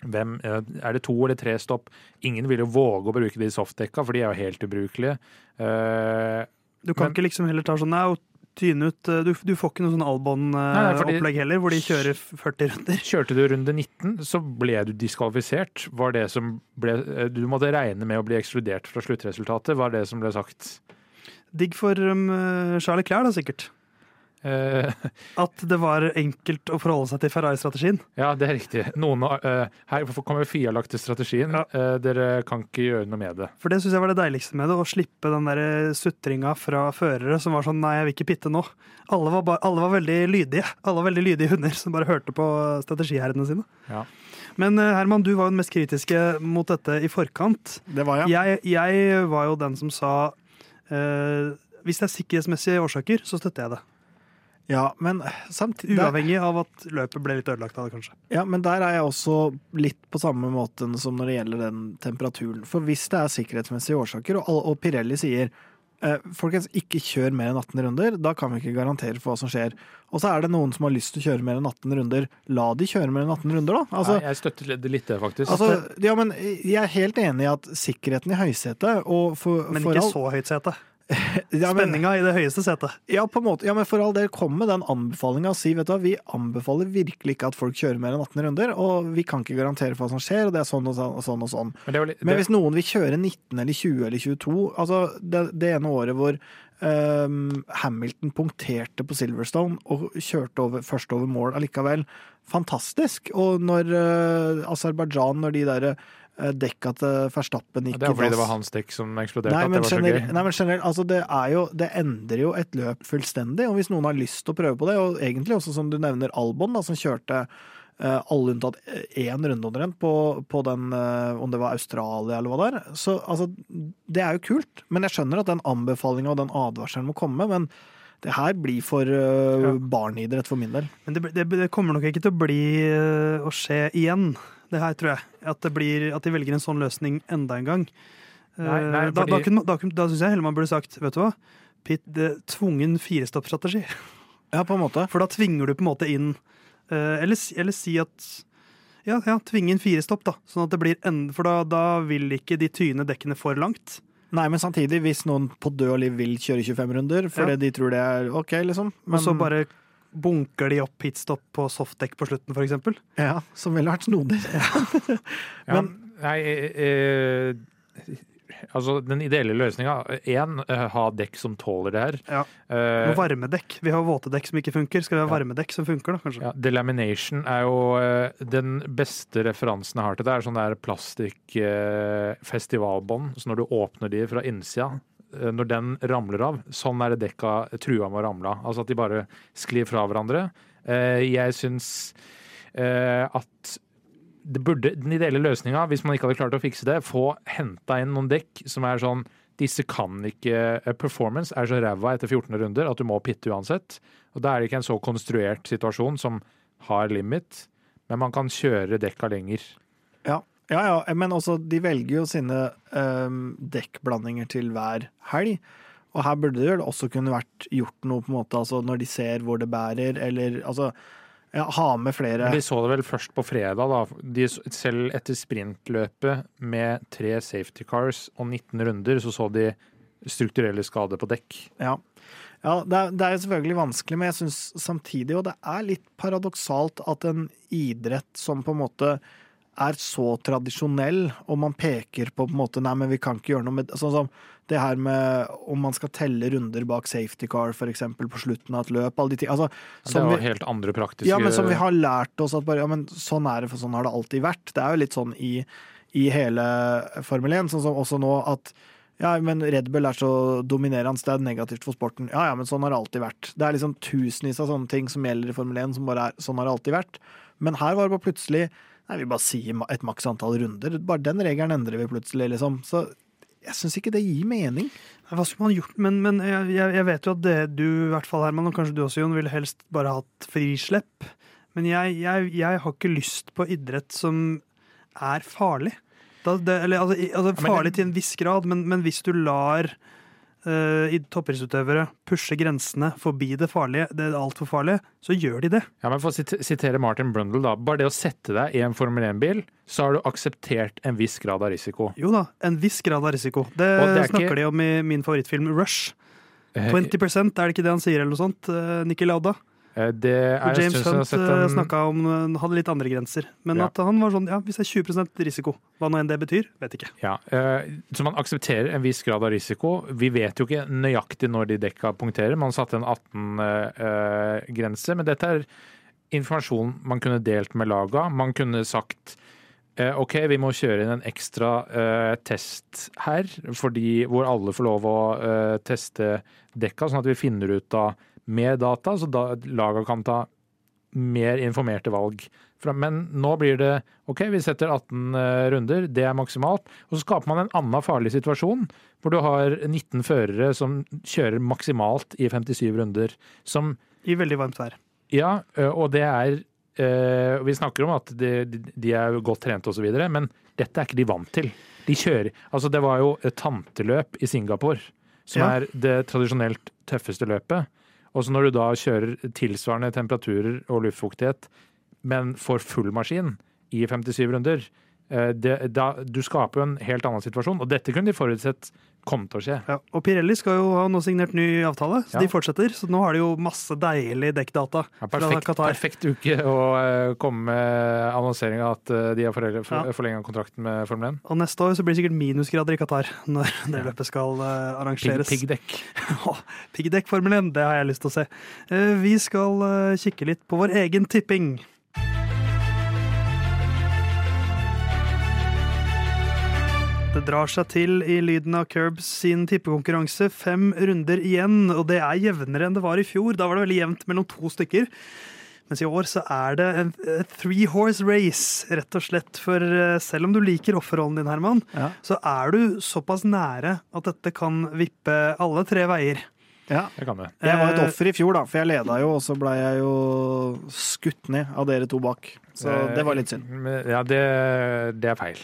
hvem, eh, er det to eller tre stopp? Ingen vil jo våge å bruke de softdekka, for de er jo helt ubrukelige. Uh, Du kan Men- ikke liksom heller ta sånn Nei, tyne ut eh, Du, du får ikke noe sånn Albon-opplegg heller, hvor de kjører 40 runder. Kjørte du runde 19, så ble du diskvalifisert. Var det som ble, eh, du måtte regne med å bli ekskludert fra sluttresultatet, var det som ble sagt. Digg for um, Charlie Clair, da, sikkert. Eh, At det var enkelt å forholde seg til Ferrari-strategien. ja, det er riktig. Noen, uh, her kommer Fia-lagte strategien. Ja. Uh, dere kan ikke gjøre noe med det. For det syns jeg var det deiligste med det, å slippe den der sutringa fra førere som var sånn nei, jeg vil ikke pitte nå. Alle var, bare, alle var veldig lydige. Alle var veldig lydige hunder som bare hørte på strategiherrene sine. Ja. Men eh, Herman, du var jo den mest kritiske mot dette i forkant. Det var jeg. Jeg, jeg var jo den som sa uh, hvis det er sikkerhetsmessige årsaker, så støtter jeg det. Ja, men samtidig Uavhengig av at løpet ble litt ødelagt av det, kanskje. Ja, men der er jeg også litt på samme måten som når det gjelder den temperaturen. For hvis det er sikkerhetsmessige årsaker, og, og Pirelli sier eh, folkens, ikke kjør mer enn 18 runder, da kan vi ikke garantere for hva som skjer. Og så er det noen som har lyst til å kjøre mer enn 18 runder. La de kjøre mer enn 18 runder, da. Altså, Nei, jeg støtter det litt, det, faktisk. altså, ja, men jeg er helt enig i at sikkerheten i høysetet og for, Men for ikke all- så høyt sete. ja, Spenninga i det høyeste setet. Ja, på en måte. Ja, men for all del, kom med den anbefalinga og si vet du hva, vi anbefaler virkelig ikke at folk kjører mer enn 18 runder, og vi kan ikke garantere for hva som skjer, og det er sånn og sånn og sånn. og sånn. Men, det det... Men hvis noen vil kjøre 19 eller 20 eller 22 Altså, det, det ene året hvor Um, Hamilton punkterte på Silverstone og kjørte over, først over mål allikevel, fantastisk. Og når uh, Aserbajdsjan, når de der dekka til Verstappen gikk det er fordi det var hans dekk som eksploderte. Nei at men, det var så generelt, gøy. nei, men generelt, altså det, er jo, det endrer jo et løp fullstendig. Og hvis noen har lyst til å prøve på det, og egentlig også som du nevner Albon, da, som kjørte eh, alle unntatt én runde omtrent på, på den, eh, om det var Australia eller hva det er. Så altså, det er jo kult. Men jeg skjønner at den anbefalinga og den advarselen må komme. Men det her blir for uh, Ja. barneidrett for min del. Men det, det, det kommer nok ikke til å bli uh, å skje igjen, det her, tror jeg. At, det blir, at de velger en sånn løsning enda en gang. Eh, Nei, nei, da, da, fordi- kunne, da, da syns jeg heller man burde sagt, vet du hva, Pitt, det, tvungen firestoppstrategi. Ja, på en måte. For da tvinger du på en måte inn eh, eller, eller si at ja, ja, tvinge inn firestopp, da. Sånn at det blir en, For da, da vil ikke de tyne dekkene for langt. Nei, men samtidig, hvis noen på død og liv vil kjøre 25 runder fordi Ja. de tror det er ok, liksom Og så bare bunker de opp pitstop på softdekk på slutten, eksempel. Ja, som ville vært snodig. Ja, nei, eh, altså den ideelle løsninga Én, ha dekk som tåler det her. Ja. Eh, varmedekk. Vi har våte dekk som ikke funker. Skal vi ha Ja. varmedekk som funker, da, kanskje? ja, delamination er jo eh, den beste referansen jeg har til det. er sånn der plastikkfestivalbånd. eh. Så når du åpner de fra innsida, eh, når den ramler av, sånn er det dekka trua med å ramle av. Altså at de bare sklir fra hverandre. Eh, jeg syns eh, at det burde, den ideelle løsninga, hvis man ikke hadde klart å fikse det, få henta inn noen dekk som er sånn disse kan ikke eh, Performance er så ræva etter 14 runder at du må pitte uansett. Og da er det ikke en så konstruert situasjon som har limit, men man kan kjøre dekka lenger. Ja, ja, men også, de velger jo sine um, dekkblandinger til hver helg. Og her burde det jo også kunne vært gjort noe, på en måte, altså når de ser hvor det bærer, eller altså ja, ha med flere Men de så det vel først på fredag, da. De, selv etter sprintløpet med tre safety cars og 19 runder, så så de strukturelle skader på dekk. Ja. Ja, det er, det er selvfølgelig vanskelig, men jeg syns samtidig, og det er litt paradoksalt, at en idrett som på en måte er så tradisjonell, og man peker på på en måte Nei, men vi kan ikke gjøre noe med Sånn som det her med om man skal telle runder bak safety car, for eksempel, på slutten av et løp. Alle de ting. Altså, Det er jo vi, helt andre praktiske ja, men som vi har lært oss at bare, ja, men sånn er det, for sånn har det alltid vært. Det er jo litt sånn i, i hele Formel 1, sånn som også nå at ja, men Red Bull er så dominerende, det er negativt for sporten. Ja, ja, men sånn har det alltid vært. Det er liksom tusenvis av sånne ting som gjelder i Formel 1, som bare er sånn har det alltid vært. Men her var det bare plutselig Nei, vi bare sier et maks antall runder. Bare den regelen endrer vi plutselig, liksom. Så jeg syns ikke det gir mening. Hva skulle man gjort? Men, men jeg, jeg vet jo at det du, i hvert fall Herman, og kanskje du også, Jon, ville helst bare hatt frislepp. Men jeg, jeg, jeg har ikke lyst på idrett som er farlig. Da, det, eller, altså, altså, farlig til en viss grad, men, men hvis du lar uh, toppidrettsutøvere pushe grensene forbi det farlige, det altfor farlige, så gjør de det. Ja, men For å sitere Martin Brundle, da. Bare det å sette deg i en Formel 1-bil, så har du akseptert en viss grad av risiko. Jo da, en viss grad av risiko. Det, det er snakker ikke- de om i min favorittfilm Rush. Eh, 20% er det ikke det han sier, eller noe sånt? Uh, Nikki Lauda. Eh, Det er James Hunt uh, den. om uh, hadde litt andre grenser. Men Ja. at han var sånn ja, hvis det er 20 risiko, hva nå enn det betyr, vet ikke. Ja, eh, så man aksepterer en viss grad av risiko. Vi vet jo ikke nøyaktig når de dekka punkterer. Man satte en 18-grense, men dette er informasjon man kunne delt med laga. Man kunne sagt eh, OK, vi må kjøre inn en ekstra uh, test her, fordi hvor alle får lov å uh, teste dekka, sånn at vi finner ut av mer data, så da laga kan ta mer informerte valg. Men nå blir det OK, vi setter 18 eh, runder, det er maksimalt. Og så skaper man en annen farlig situasjon, hvor du har 19 førere som kjører maksimalt i 57 runder. Som I veldig varmt vær. Ja, og det er Vi snakker om at de, de- er godt trent osv., men dette er ikke de vant til. De kjører Altså, det var jo et tanteløp i Singapore, som Ja. er det tradisjonelt tøffeste løpet. Og så når du da kjører tilsvarende temperaturer og luftfuktighet, men får full maskin i 57 runder, eh, det, da, du skaper jo en helt annen situasjon. Og dette kunne de forutsett kom til å skje. Ja. Og Pirelli skal jo ha nå signert ny avtale, så Ja. de fortsetter. Så nå har de jo masse deilig dekkdata Ja, fra perfekt, Qatar. perfekt uke å eh, komme med annonseringa at eh, de har for, forlenga kontrakten med Formel 1. Og neste år så blir det sikkert minusgrader i Qatar når det løpet skal eh, arrangeres. Piggdekk. Piggdekk Formel 1, det har jeg lyst til å se. Vi skal kikke litt på vår egen tipping. Det drar seg til i lyden av Curbs sin tippekonkurranse. Fem runder igjen, og det er jevnere enn det var i fjor. Da var det veldig jevnt mellom to stykker. Mens i år så er det en three horse race, rett og slett. For eh, selv om du liker offerrollen din, Herman, Ja. så er du såpass nære at dette kan vippe alle tre veier. Ja. Det kan det. Jeg var et Eh, offer i fjor, da, for jeg leda jo, og så blei jeg jo skutt ned av dere to bak. Så det var litt synd. Eh, Ja, det, det er feil.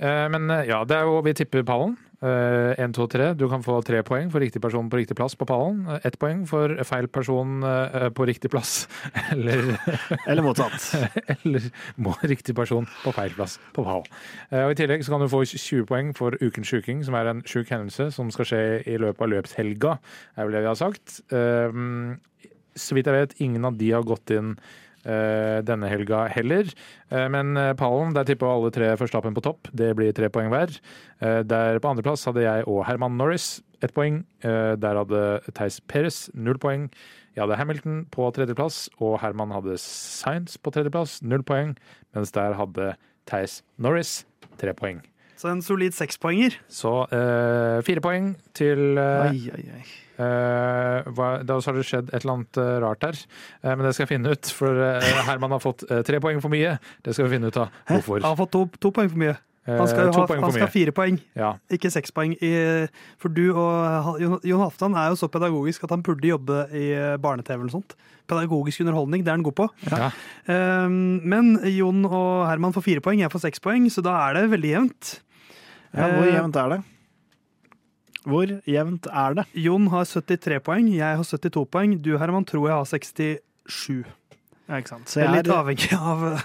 Eh, Men eh, ja, det er jo Vi tipper pallen. Én, to, tre. Du kan få tre poeng for riktig person på riktig plass på pallen. Eh, Ett poeng for feil person eh, på riktig plass. Eller Eller motsatt. eller må riktig person på feil plass på pall. Eh, Og I tillegg så kan du få 20 poeng for Ukens sjuking, som er en sjuk hendelse som skal skje i løpet av løpshelga, er vel det vi har sagt. Eh, Så vidt jeg vet, ingen av de har gått inn eh, denne helga heller. Eh, Men eh, pallen, der tipper alle tre førstappen på topp. Det blir tre poeng hver. Eh, Der på andreplass hadde jeg og Herman Norris ett poeng. Eh, Der hadde Theis Perez null poeng. Jeg hadde Hamilton på tredjeplass, og Herman hadde Sainz på tredjeplass, null poeng. Mens der hadde Theis Norris tre poeng. Så en solid sekspoenger. Så eh, fire poeng til eh, Ai, ai, ai. Eh, hva, da har det skjedd et eller annet eh, rart her, Eh, men det skal jeg finne ut. For Herman har fått tre poeng for mye. Det skal vi finne ut av hvorfor. Han har fått to, to poeng for mye. Han skal, jo ha, poeng han skal ha fire poeng, Ja. ikke seks poeng. I, for du og Jon- Halvdan er jo så pedagogisk at han burde jobbe i barne-TV eller sånt. Pedagogisk underholdning, det er han god på. Ja. Um, men Jon og Herman får fire poeng, jeg får seks poeng, så da er det veldig jevnt. Ja, hvor jevnt er det? Hvor jevnt er det? Jon har 73 poeng, jeg har 72 poeng. Du Herman tror jeg har 67. Ja, ikke sant. Så jeg er litt avhengig av,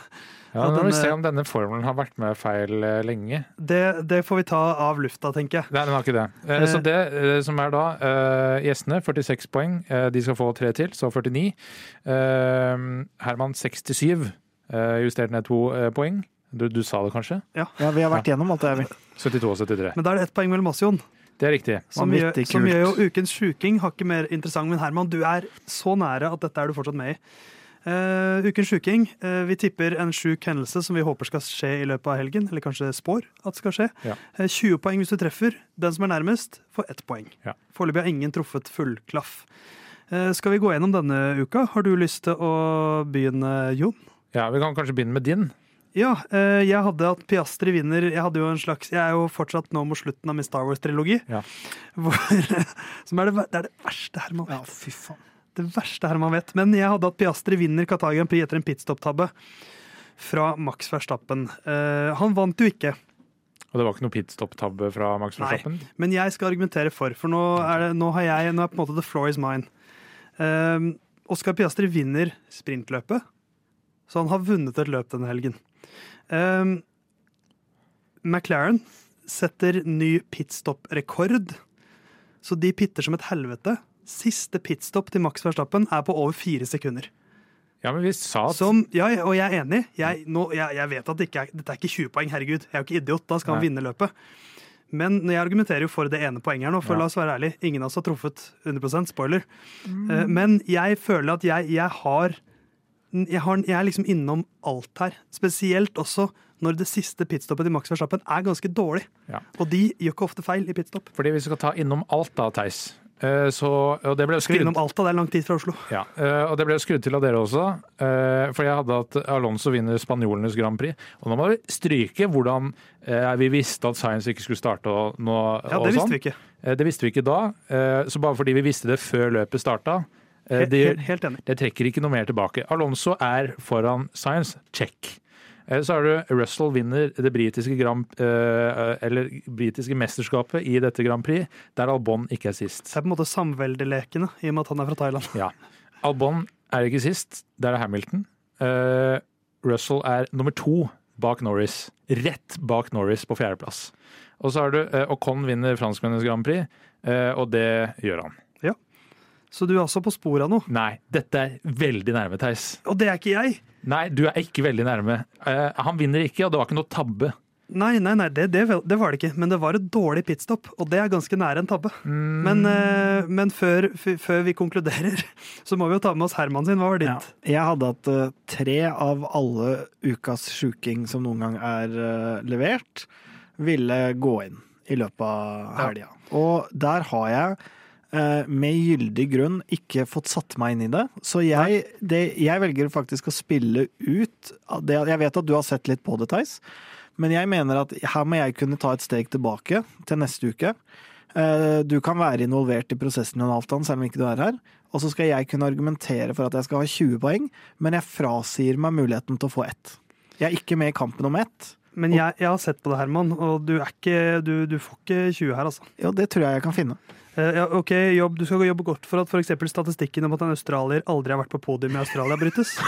Ja, Og Nå må vi se om denne formelen har vært med feil eh, lenge. Det, det får vi ta av lufta, tenker jeg. Nei, den har ikke det. Eh, Eh. Så det eh, som er da eh, Gjestene 46 poeng. Eh, De skal få tre til, så 49. Eh, Herman 67. eh, Justert ned to eh, poeng. Du, du sa det kanskje? Ja, vi har vært gjennom alt det. vi. 72 og 73. Men da er det ett poeng mellom oss, Jon. Det er riktig. Som, gjør, som gjør jo ukens sjuking hakket mer interessant. Men Herman, du er så nære at dette er du fortsatt med i. Uh, ukens sjuking. Uh, vi tipper en sjuk hendelse som vi håper skal skje i løpet av helgen. Eller kanskje spår at skal skje. Ja. Uh, 20 poeng hvis du treffer. Den som er nærmest, får ett poeng. Ja. Foreløpig har ingen truffet fullklaff. Eh, skal vi gå gjennom denne uka? Har du lyst til å begynne, Jon? Ja, Vi kan kanskje begynne med din. Ja, eh, jeg hadde at Piastri vinner. Jeg hadde jo en slags Jeg er jo fortsatt nå mot slutten av min Star Wars-trilogi. Ja. Som er det, det er det verste Herman Ja, vet. fy faen. Det verste Herman vet. Men jeg hadde at Piastri vinner Qatar Grand Prix etter en pitstop-tabbe fra Max Verstappen. Eh, han vant jo ikke, Og det var ikke noe pitstop-tabbe fra Max Verstappen? Nei. Men jeg skal argumentere for, for nå er, det, nå har jeg Nå er på en måte the floor is mine. Eh, Oscar Piastri vinner sprintløpet, så han har vunnet et løp denne helgen. Eh, McLaren setter ny pitstop-rekord, så de pitter som et helvete. Siste pitstop til Max Verstappen er på over fire sekunder. Ja, men vi sa at Som, ja, og jeg er enig. Jeg, nå, jeg, jeg vet at det ikke er, dette er ikke 20 poeng, herregud. Jeg er jo ikke idiot. Da skal han vinne løpet. Men jeg argumenterer jo for det ene poenget her nå, for Ja. la oss være ærlig. Ingen av oss har truffet 100% spoiler. Mm. Men jeg føler at jeg, jeg har jeg, har, jeg er liksom innom alt her. Spesielt også når det siste pitstoppet til Max Verstappen er ganske dårlig. Ja. Og de gjør ikke ofte feil i pitstop. Fordi vi skal ta innom alt da, Theis. Eh, Så, og det ble Skal skrudd innom Alta, det er lang tid fra Oslo. Ja, eh, og det ble skrudd til av dere også. eh, For jeg hadde at Alonso vinner spanjolenes Grand Prix. Og nå må vi stryke hvordan vi visste at Science ikke skulle starte og, nå, Ja, og det visste sånn. vi ikke. Det visste vi ikke da. Så bare fordi vi visste det før løpet starta, det, helt, enig. det trekker ikke noe mer tilbake. Alonso er foran Science. Check. Eh, Så har du Russell vinner det britiske, Grand, eh, eller britiske mesterskapet i dette Grand Prix, der Albon ikke er sist. Det er på en måte samveldelekene, i og med at han er fra Thailand. Ja. Albon er ikke sist, der er Hamilton. Eh, Russell er nummer to bak Norris. Rett bak Norris på fjerdeplass. Og så har du eh, Ocon vinner franskmennenes Grand Prix, eh, og det gjør han. Så du er altså på sporet av noe. Nei, dette er veldig nærme, Theis. Og det er ikke jeg! Nei, du er ikke veldig nærme. Uh, han vinner ikke, og det var ikke noe tabbe. Nei, nei, nei, det, det, det var det ikke. Men det var et dårlig pitstop, og det er ganske nære en tabbe. Mm. Men, uh, men før, f før vi konkluderer, så må vi jo ta med oss Herman sin. Hva var ditt? Ja. Jeg hadde hatt uh, tre av alle ukas sjuking som noen gang er levert, ville gå inn i løpet av helga. Og der har jeg med gyldig grunn ikke fått satt meg inn i det. Så jeg, det, jeg velger faktisk å spille ut det. Jeg vet at du har sett litt på det, Theis. Men jeg mener at her må jeg kunne ta et steg tilbake til neste uke. Eh, Du kan være involvert i prosessen, Jon Altan, selv om ikke du er her. Og så skal jeg kunne argumentere for at jeg skal ha 20 poeng, men jeg frasier meg muligheten til å få ett. Jeg er ikke med i kampen om ett. Men jeg, jeg har sett på det, Herman, og du, er ikke, du, du får ikke 20 her, altså. Ja, det tror jeg jeg kan finne. Eh, ja, ok, jobb, Du skal jobbe godt for at for eksempel statistikken om at en australier aldri har vært på podium i Australia, brytes.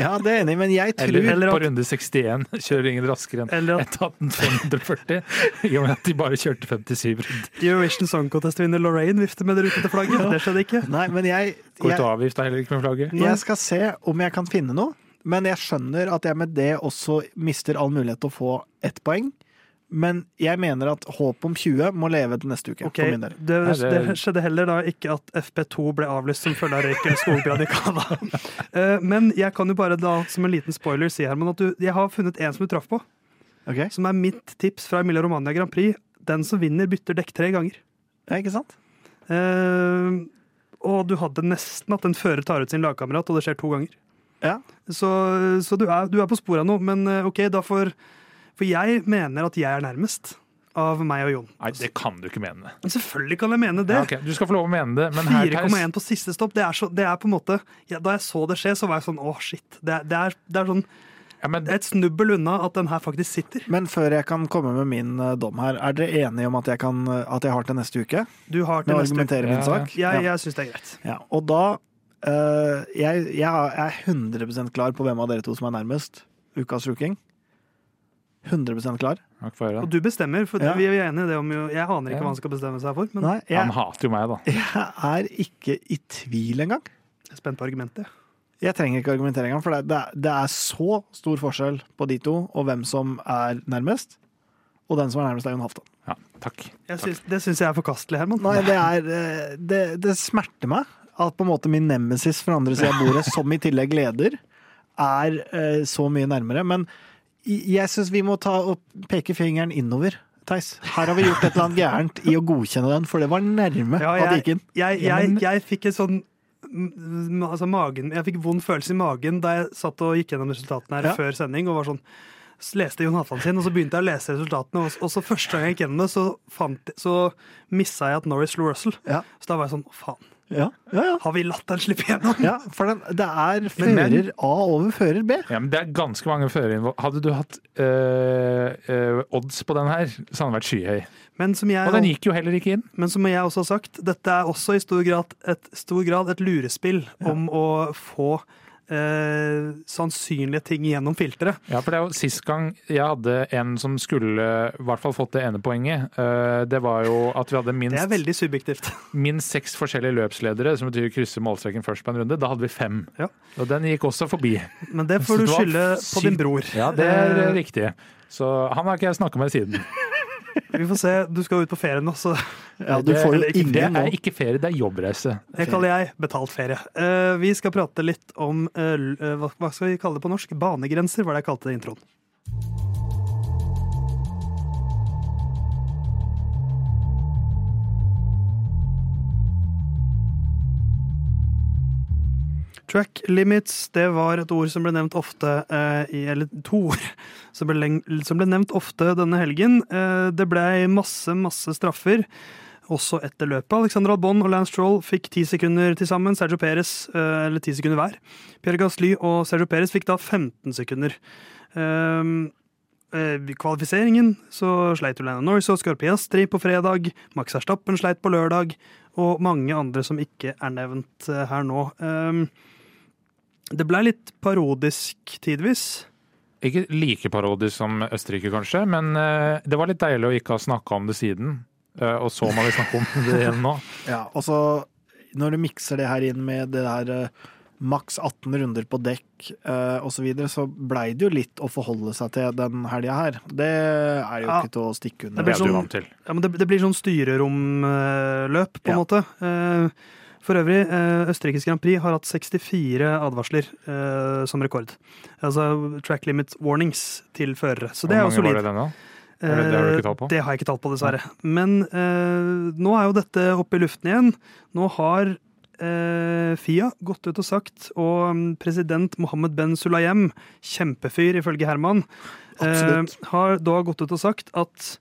Ja, det er enig men jeg tror Eller, Eller på runde 61 kjører ingen raskere enn Eller at 1.18.540, i og med at de bare kjørte 57 runder. Eurovision Song Contest-vinner Lorraine vifter med det rutete flagget. Det skjedde ikke. Nei, men jeg, jeg, Kortoavgift er heller ikke med flagget. jeg skal se om jeg kan finne noe. Men jeg skjønner at jeg med det også mister all mulighet til å få ett poeng. Men jeg mener at håp om 20 må leve til neste uke. Ok, for min del. det, det- det skjedde heller da ikke at FP2 ble avlyst som følge av røyken skogbrann i Canada. Eh, Men jeg kan jo bare da, som en liten spoiler, si Herman, at du, jeg har funnet en som du traff på. Okay. Som er mitt tips fra Emilia Romagna Grand Prix. Den som vinner, bytter dekk tre ganger. ja, ikke sant? Eh, og du hadde nesten at en fører tar ut sin lagkamerat, og det skjer to ganger. Ja. Så, så du, er, du er på sporet av noe, men eh, OK, da får For jeg mener at jeg er nærmest av meg og Jon. Nei, det kan du ikke mene. Men selvfølgelig kan jeg mene det. Ja, okay. Du skal få lov å mene det, men her, Theis 4,1 på siste stopp. Det er, så, det er på en måte ja, Da jeg så det skje, så var jeg sånn åh, shit. Det, er- det, er, det er sånn ja, men, et snubbel unna at den her faktisk sitter. Men før jeg kan komme med min eh, dom her, er dere enige om at jeg, kan, eh, at jeg har til neste uke? Du har til neste uke. argumentere min Ja, sak? Jeg, jeg syns det er greit. Ja, og da eh, jeg, jeg er 100% klar på hvem av dere to som er nærmest. ukas rooking. 100% klar. Takk Og du bestemmer, for Ja. vi er enige i det om jo Jeg aner ikke Ja. hva han skal bestemme seg for, men Nei, Han hater jo meg, da. jeg er ikke i tvil engang. jeg er spent på argumentet. Jeg trenger ikke argumentere engang, for det, det, er- det er så stor forskjell på de to, og hvem som er nærmest. Og den som er nærmest, er Jon Halvdan. Ja, takk. Jeg syns, det syns jeg er forkastelig, Herman. Nei, det er eh, det, det smerter meg at på en måte min nemesis fra andre sida av bordet, som i tillegg leder, er eh, så mye nærmere. Men jeg syns vi må ta og peke fingeren innover. Theis, her har vi gjort et eller annet gærent i å godkjenne den, for det var nærme Ja, at det gikk inn. Jeg, jeg, jeg fikk et sånn altså magen, Jeg fikk vond følelse i magen da jeg satt og gikk gjennom resultatene her Ja. før sending. og var sånn så leste Jon Hatland sin, og så begynte jeg å lese resultatene. Og, og så første gang jeg gikk gjennom det, så, fant, så missa jeg at Norris slo Russell. Ja. Så da var jeg sånn faen. Ja, ja, ja. Har vi latt den slippe gjennom? ja for den, det er Men- men- A over fører B. Ja, men det er ganske mange førere. Hadde du hatt øh, øh, odds på den her, så hadde den vært skyhøy. Men som jeg Og den gikk jo heller ikke inn. Men som jeg også har sagt, dette er også i stor grad et, stor grad et lurespill om å få eh, sannsynlige ting gjennom filteret. Ja, for det er jo Sist gang jeg hadde en som skulle i hvert fall fått det ene poenget, Eh, det var jo at vi hadde minst Det er veldig subjektivt. minst seks forskjellige løpsledere, som betyr krysse målstreken først på en runde. Da hadde vi fem. Ja. Og den gikk også forbi. Men det får du skylde på din bror. Ja, det er Eh, riktig. Så han har ikke jeg snakka med siden. Vi får se. Du skal ut på ferie nå, så Ja, du får jo ingen Det er ikke ferie, det er jobbreise. det kaller jeg betalt ferie. Eh, vi skal prate litt om eh, eh, hva skal vi kalle det på norsk? Banegrenser, var det jeg kalte det i introen. Track limits, det var et ord som ble nevnt ofte eh, Eller to ord som som ble nevnt ofte denne helgen. Eh, det ble masse, masse straffer også etter løpet. Alexander Albon og Lance Stroll fikk ti sekunder til sammen. Sergio Perez, eh, eller ti sekunder hver. Pierre Gasly og Sergio Perez fikk da 15 sekunder. Um, eh, I kvalifiseringen så sleit jo Lando Norris og Oscar Piastri på fredag. Max Verstappen sleit på lørdag, og mange andre som ikke er nevnt eh, her nå. Det blei litt parodisk tidvis. Ikke like parodisk som Østerrike, kanskje, men eh, det var litt deilig å ikke ha snakka om det siden. Eh, og så må vi snakke om det igjen nå. Ja, og så når du mikser det her inn med det der eh, maks 18 runder på dekk uh, osv., så, videre, så blei det jo litt å forholde seg til den helga her. Det er jo Ja. ikke til å stikke under. Det blir sånn- Ja, det, det blir sånn styreromløp, på en Ja. måte. Eh, For øvrig, eh, Østerrikes Grand Prix har hatt 64 advarsler eh, som rekord. Altså track limit warnings til førere. Så det er jo Hvor mange solid. var det denne? Det- det har du ikke tall på? Eh, Det har jeg ikke tall på, dessverre. Men eh, nå er jo dette oppe i luften igjen. Nå har eh, Fia gått ut og sagt, og mm, president Mohammed Ben Sulayem, kjempefyr ifølge Herman, eh, har da gått ut og sagt at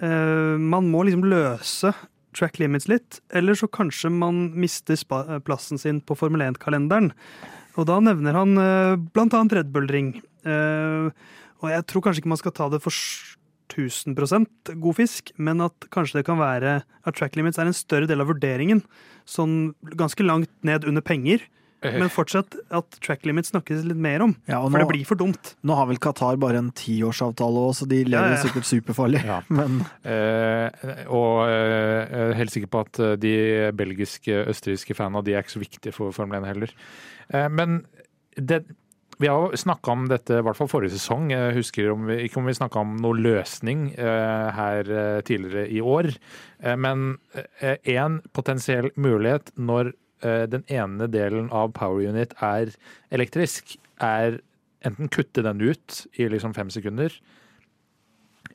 eh, man må liksom løse track limits litt, eller så kanskje man mister spa plassen sin på Formel 1-kalenderen. Og da nevner han eh, blant annet Red Bull Ring. Eh, og jeg tror kanskje ikke man skal ta det for 1000% god fisk, men at kanskje det kan være at track limits er en større del av vurderingen. Sånn ganske langt ned under penger, Eh, men fortsatt at track limit snakkes litt mer om. Ja, nå, For det blir for dumt. nå har vel Qatar bare en tiårsavtale òg, så de lever Ja, ja. sikkert superfarlig. Ja. Men Eh, og eh, jeg er helt sikker på at eh, de belgiske, østerrikske fanene de er ikke så viktige for Formel 1 heller. Eh, men det, vi har jo snakka om dette, i hvert fall forrige sesong. Jeg husker om vi, ikke om vi snakka om noen løsning eh, her eh, tidligere i år. Eh, men én potensiell mulighet når eh, den ene delen av power unit er elektrisk, er enten kutte den ut i liksom fem sekunder,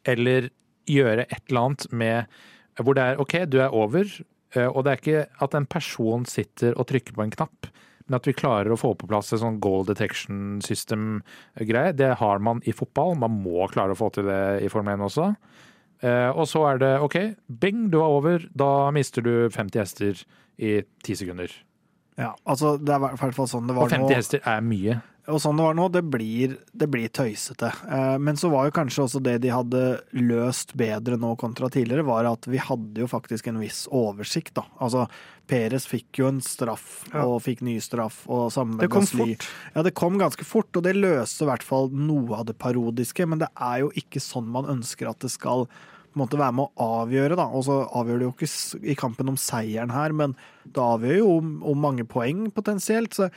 eller gjøre et eller annet med hvor det er OK, du er over, eh, og det er ikke at en person sitter og trykker på en knapp, men at vi klarer å få på plass et sånn goal detection system-greie. Det har man i fotball, man må klare å få til det i Formel 1 også. Eh, Og så er det OK, bing, du er over, da mister du 50 hester i ti sekunder. ja, altså, det er i hvert fall sånn det var nå. Og 50 nå. hester er mye. og sånn det var nå, det blir, det blir tøysete. Eh, Men så var jo kanskje også det de hadde løst bedre nå kontra tidligere, var at vi hadde jo faktisk en viss oversikt, da. Altså, Peres fikk jo en straff, Ja. og fikk ny straff, og samme Det kom Gasly. fort. Ja, det kom ganske fort, og det løste i hvert fall noe av det parodiske, men det er jo ikke sånn man ønsker at det skal måte være med å avgjøre, da. Og så avgjør det jo ikke i kampen om seieren her, men det avgjør jo om, om mange poeng potensielt, så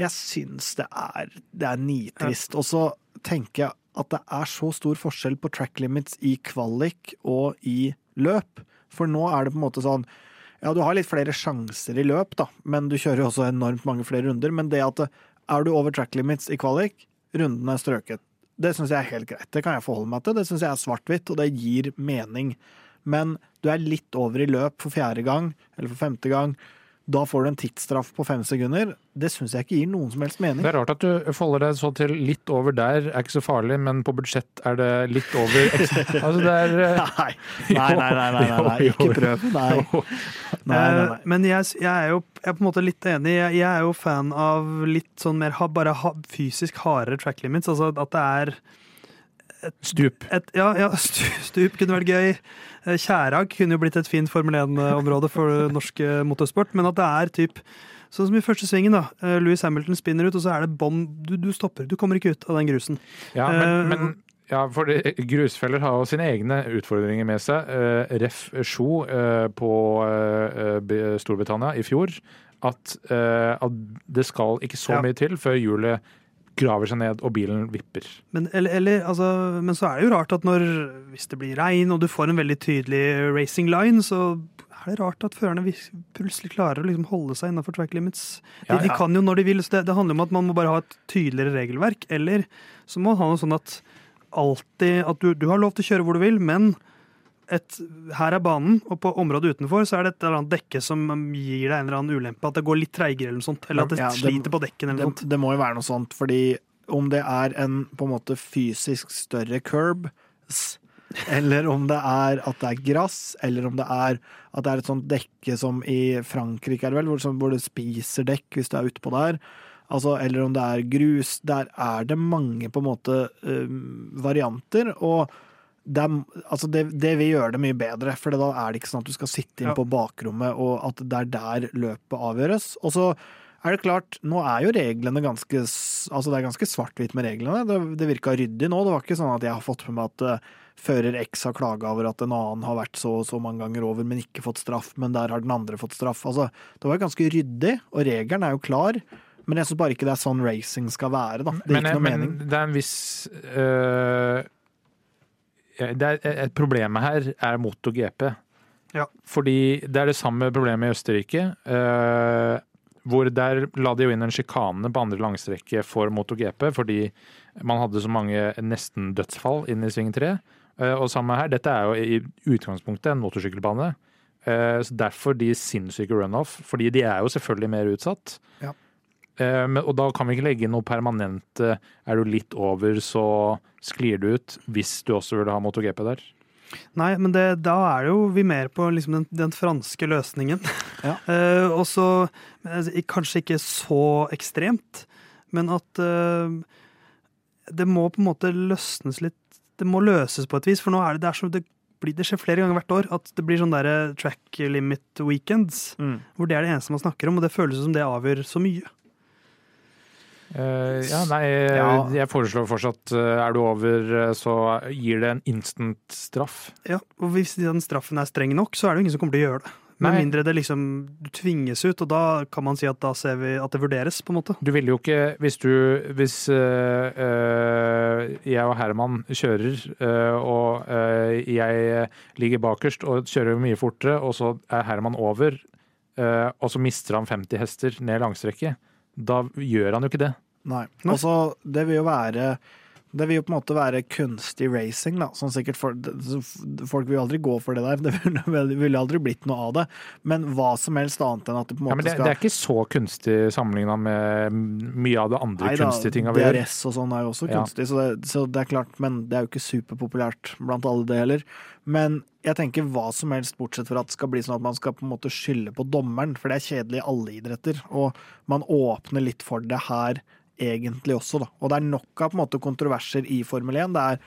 jeg syns det er, det er nitrist. Og så tenker jeg at det er så stor forskjell på track limits i kvalik og i løp, for nå er det på en måte sånn ja, du har litt flere sjanser i løp, da, men du kjører jo også enormt mange flere runder. Men det at er du over track limits i kvalik, runden er strøket. Det syns jeg er helt greit. Det kan jeg forholde meg til. Det syns jeg er svart-hvitt, og det gir mening. Men du er litt over i løp for fjerde gang, eller for femte gang. Da får du en tidsstraff på fem sekunder. Det syns jeg ikke gir noen som helst mening. Det er rart at du folder deg så til litt over der, er ikke så farlig, men på budsjett er det litt over. Altså det er eh, Nei, nei, nei, nei, nei, nei, ikke prøv. Nei. Nei, nei, Eh, nei. Men jeg, jeg er jo jeg er på en måte litt enig. Jeg, jeg er jo fan av litt sånn mer bare ha, fysisk hardere track limits. Altså at det er stup. et Ja, ja stu- stup kunne vært gøy. Eh, Kjærag kunne jo blitt et fint Formel 1-område for norsk motorsport, men at det er typ Sånn som i første svingen, da. Eh, Louis Hamilton spinner ut, og så er det bånd. Du, du stopper. Du kommer ikke ut av den grusen. Ja, men, Eh, men ja, for det- grusfeller har jo sine egne utfordringer med seg. Eh, Ref. Sjo eh, på eh, Storbritannia i fjor. At, at det skal ikke så mye til før hjulet graver seg ned og bilen vipper. Men, eller, eller, altså, men så er det jo rart at når, hvis det blir regn og du får en veldig tydelig racing line, så er det rart at førerne plutselig klarer å liksom holde seg innafor track limits. De, Ja, de kan jo når de vil, så det, det handler om at man må bare ha et tydeligere regelverk. Eller så må man ha noe sånn at alltid at du, du har lov til å kjøre hvor du vil, men et, her er banen, og på området utenfor så er det et eller annet dekke som gir deg en eller annen ulempe. At det går litt treigere eller noe sånt. Eller at det Ja, det- sliter på dekken eller noe sånt. det må jo være noe sånt, fordi om det er en på en måte fysisk større curb, eller om det er at det er grass, eller om det er at det er et sånt dekke som i Frankrike, er det vel, hvor, du hvor det spiser dekk hvis du er utpå der. Altså, eller om det er grus. Der er det mange på en måte varianter. Og det, er, altså det, det vil gjøre det mye bedre, for da er det ikke sånn at du skal sitte inn Ja. på bakrommet, og at det er der løpet avgjøres. Og så er det klart, nå er jo reglene ganske Altså det er ganske svart-hvitt med reglene. Det, det virka ryddig nå. Det var ikke sånn at jeg har fått med meg at eh, fører X har klaga over at en annen har vært så og så mange ganger over, men ikke fått straff, men der har den andre fått straff. Altså, det var ganske ryddig, og regelen er jo klar. Men jeg syns bare ikke det er sånn racing skal være, da. Det gir ikke noe men mening. det er en viss øh, det er, et Problemet her er MotoGP. Ja. Fordi det er det samme problemet i Østerrike. øh, hvor der la de jo inn en sjikane på andre langstrekke for MotoGP fordi man hadde så mange nesten-dødsfall inn i sving 3. Eh, og samme her, dette er jo i utgangspunktet en motorsykkelbane. Eh, så derfor de sinnssyke runoff, fordi de er jo selvfølgelig mer utsatt. Ja. Eh, men, og da kan vi ikke legge inn noe permanent eh, Er du litt over, så sklir du ut, hvis du også vil ha MotoGP der. Nei, men det, da er jo vi mer på liksom den, den franske løsningen. Ja. uh, og så Kanskje ikke så ekstremt, men at uh, det må på en måte løsnes litt Det må løses på et vis, for nå er det, det, er så, det, blir, det skjer flere ganger hvert år at det blir sånn der track limit weekends, Mm. hvor det er det eneste man snakker om, og det føles som det avgjør så mye. Eh, ja, nei, Ja. jeg foreslår fortsatt eh, er du over, eh, så gir det en instant straff. Ja, og hvis den straffen er streng nok, så er det jo ingen som kommer til å gjøre det. Med Nei. mindre det liksom du tvinges ut, og da kan man si at da ser vi at det vurderes, på en måte. Du ville jo ikke, hvis du Hvis eh, jeg og Herman kjører, øh, og øh, jeg ligger bakerst og kjører mye fortere, og så er Herman over, og så mister han 50 hester ned langstrekket, da gjør han jo ikke det. Nei. Altså, det vil jo være det vil jo på en måte være kunstig racing, da. Sånn sikkert for, folk vil jo aldri gå for det der. Det ville aldri blitt noe av det. Men hva som helst annet enn at det på en Ja, måte men det, skal det er ikke så kunstig sammenligna med mye av det andre Nei kunstige tinga vi gjør. DRS og sånn er jo også Ja. kunstig, så, det, så det er klart, men det er jo ikke superpopulært blant alle det heller. Men jeg tenker hva som helst, bortsett fra at det skal bli sånn at man skal på en måte skylde på dommeren, for det er kjedelig i alle idretter. Og man åpner litt for det her egentlig også, da. Og det er nok av på en måte kontroverser i Formel 1. Det er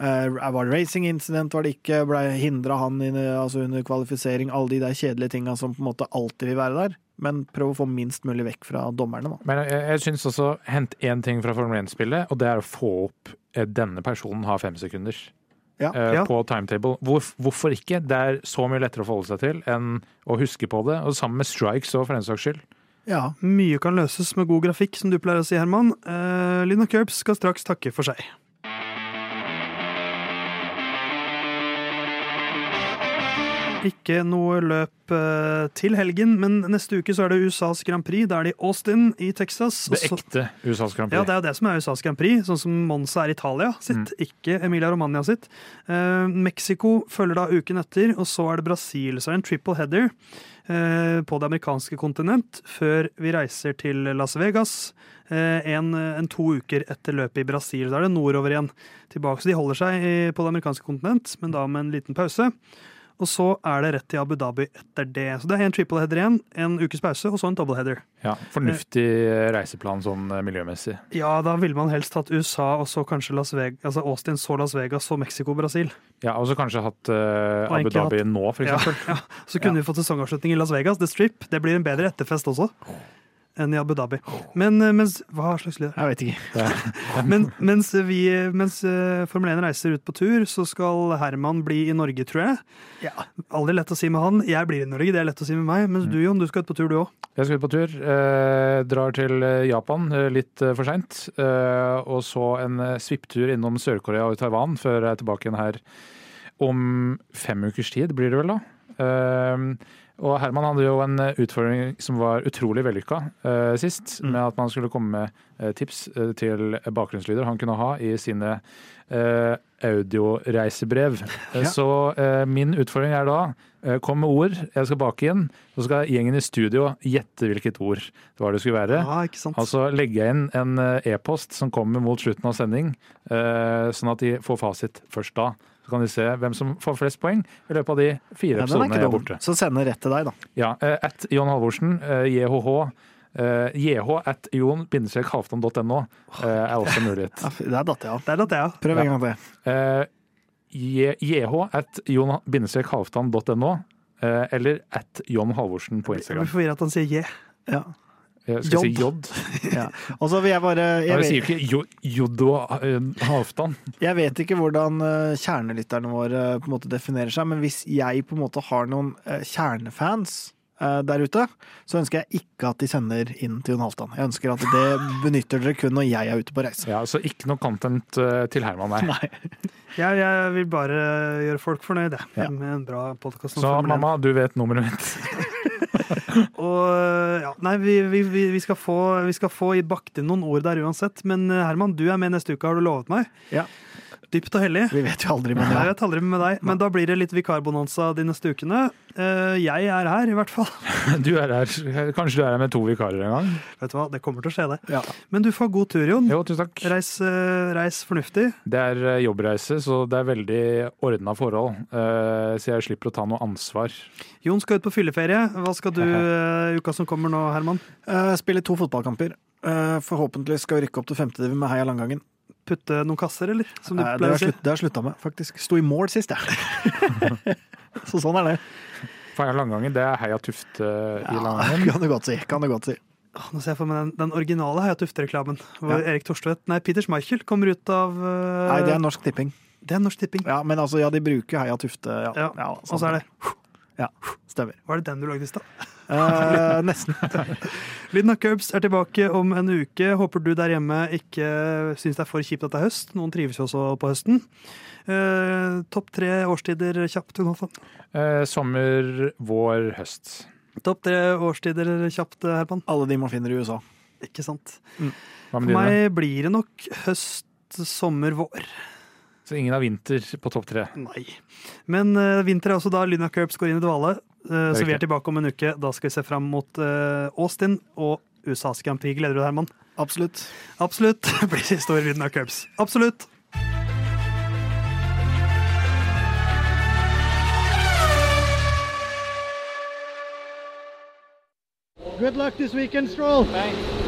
Uh, Var det racing incident, var det ikke? Ble hindra han inn, altså under kvalifisering? Alle de der kjedelige tinga som på en måte alltid vil være der. Men prøv å få minst mulig vekk fra dommerne, da. Men jeg, jeg syns også hent én ting fra Formel 1-spillet, og det er å få opp eh, denne personen har fem sekunder. Ja. eh, Ja. På timetable. Hvor, hvorfor ikke? Det er så mye lettere å forholde seg til enn å huske på det. Og sammen med strikes og for den saks skyld. Ja. Mye kan løses med god grafikk, som du pleier å si, Herman. Uh, Lina Curbs skal straks takke for seg. Ikke noe løp eh, til helgen, men neste uke så er det USAs Grand Prix. Da er det i Austin i Texas. Det Også, ekte USAs Grand Prix. Ja, det er jo det som er USAs Grand Prix, sånn som Monza er Italia sitt, ikke Emilia Romagna sitt. Eh, Mexico følger da uken etter, og så er det Brasil. Så er det en triple header eh, på det amerikanske kontinent før vi reiser til Las Vegas. eh, en, en to uker etter løpet i Brasil. Da er det nordover igjen tilbake. Så de holder seg på det amerikanske kontinent, men da med en liten pause. Og så er det rett til Abu Dhabi etter det. Så det er en triple header igjen, en ukes pause, og så en double header. Ja, fornuftig reiseplan sånn eh, miljømessig. Ja, da ville man helst hatt USA og så kanskje Las Vegas, altså Austin, så Las Vegas så Mexico, Brasil. Ja, Og så kanskje hatt uh, Abu Dhabi Dhabi nå, for Ja, eksempel. ja. Så kunne vi fått sesongavslutning i Las Vegas, The Strip. Det blir en bedre etterfest også enn i Abu Dhabi. Men eh, mens Hva slags lyd? Jeg vet ikke. Men mens, vi, mens eh, Formel 1 reiser ut på tur, så skal Herman bli i Norge, tror jeg. Ja. Aldri lett å si med han. Jeg blir i Norge, det er lett å si med meg. Mens du, Jon, du skal ut på tur, du òg. Jeg skal ut på tur. Eh, drar til eh, Japan litt for seint. Eh, og så en svipptur innom Sør-Korea og Taiwan før jeg er tilbake igjen her om fem ukers tid, blir det vel da. Eh, og Herman hadde jo en eh, utfordring som var utrolig vellykka uh, sist, Mm. med at man skulle komme med eh, tips eh, til bakgrunnslyder han kunne ha i sine eh, audioreisebrev. Ja. Så eh, min utfordring er da eh, kom med ord jeg skal bake inn, så skal gjengen i studio gjette hvilket ord det var det skulle være. Ja, ikke sant? Altså legge inn en eh, e-post som kommer mot slutten av sending, eh, sånn at de får fasit først da. Så kan de se hvem som får flest poeng i løpet av de fire Ja, episodene jeg er borte. Så sende rett til deg, da. Ja, eh, at Jon Halvorsen, JHH, eh, jh at jon-halvdan.no uh, er også mulighet. Ja, fy, Der datt jeg av. Der datt jeg av. Prøv Ja. en gang til. Uh, jh at jon-halvdan.no uh, eller at Jon Halvorsen på Jeg Instagram. blir forvirra at han sier J. Ja. Jeg skal si Jodd. J. Ja. Og så vil jeg bare jeg vi sier jo ikke jo- Jodo eh, Halvdan. jeg vet ikke hvordan eh, kjernelytterne våre eh, på en måte definerer seg, men hvis jeg på en måte har noen eh, kjernefans eh, der ute, så ønsker jeg ikke at de sender inn til Jon Halvdan. Jeg ønsker at det benytter dere kun når jeg er ute på reise. Ja, så ikke noe content eh, til Herman, der. Nei. Jeg, jeg vil bare gjøre folk fornøyde. Ja. Med en bra podkast. Så mamma, du vet nummeret mitt. Og ja, nei, vi, vi, vi, skal få, vi skal få i bakt inn noen ord der uansett. Men eh, Herman, du er med neste uke, har du lovet meg. Ja. Dypt og hellig. Vi vet jo aldri, med Jeg ja. vet aldri med deg, men da blir det litt vikarbonanza de neste ukene. Eh, Jeg er her, i hvert fall. Du er her. Kanskje du er her med to vikarer en gang? Vet du hva, Det kommer til å skje, det. Ja. Men du får god tur, Jon. Jo, tusen takk. Reis, eh, reis fornuftig. Det er eh, jobbreise, så det er veldig ordna forhold. eh, Så jeg slipper å ta noe ansvar. Jon skal ut på fylleferie. Hva skal du uka som kommer nå, Herman? Eh, Spille to fotballkamper. Eh, Forhåpentlig skal vi rykke opp til femtediv med Heia Langgangen. Putte noen kasser, eller? Som du Eh, Det har slutt- det har slutta med, faktisk. Sto i mål sist, jeg. Så sånn er det. Feia Langgangen, det er Heia Tufte i Ja, Langangen. kan du godt si. Kan du godt si. Nå ser jeg for meg den, den originale Heia Tufte-reklamen. Hvor Ja. Erik Torstvedt, nei, Peter Schmeichel kommer ut av uh... Nei, det er Norsk Tipping. det er Norsk Tipping. Ja, men altså, ja, de bruker Heia Tufte. Ja, Ja, ja, Og så er det Ja, stemmer. Var det den du lagde i stad? Eh, nesten. Lyden av Curbs er tilbake om en uke. Håper du der hjemme ikke syns det er for kjipt at det er høst. Noen trives jo også på høsten. Eh, Topp tre årstider kjapt, Jonathan. Eh, sommer, vår, høst. Topp tre årstider kjapt, Herman. Alle de man finner i USA. Ikke sant. Hva For meg blir det nok høst, sommer, vår. Så ingen av vinter på topp tre. Nei. Men uh, vinter er også da Lyna Curbs går inn i dvale. Uh, så vi er tilbake om en uke. Da skal vi se fram mot uh, Austin og USAs Grand Prix. Gleder du deg, Herman? Absolutt. Absolutt. Det blir siste ord i Lyna Curbs. Absolutt. Good luck this weekend, Stroll. Thanks.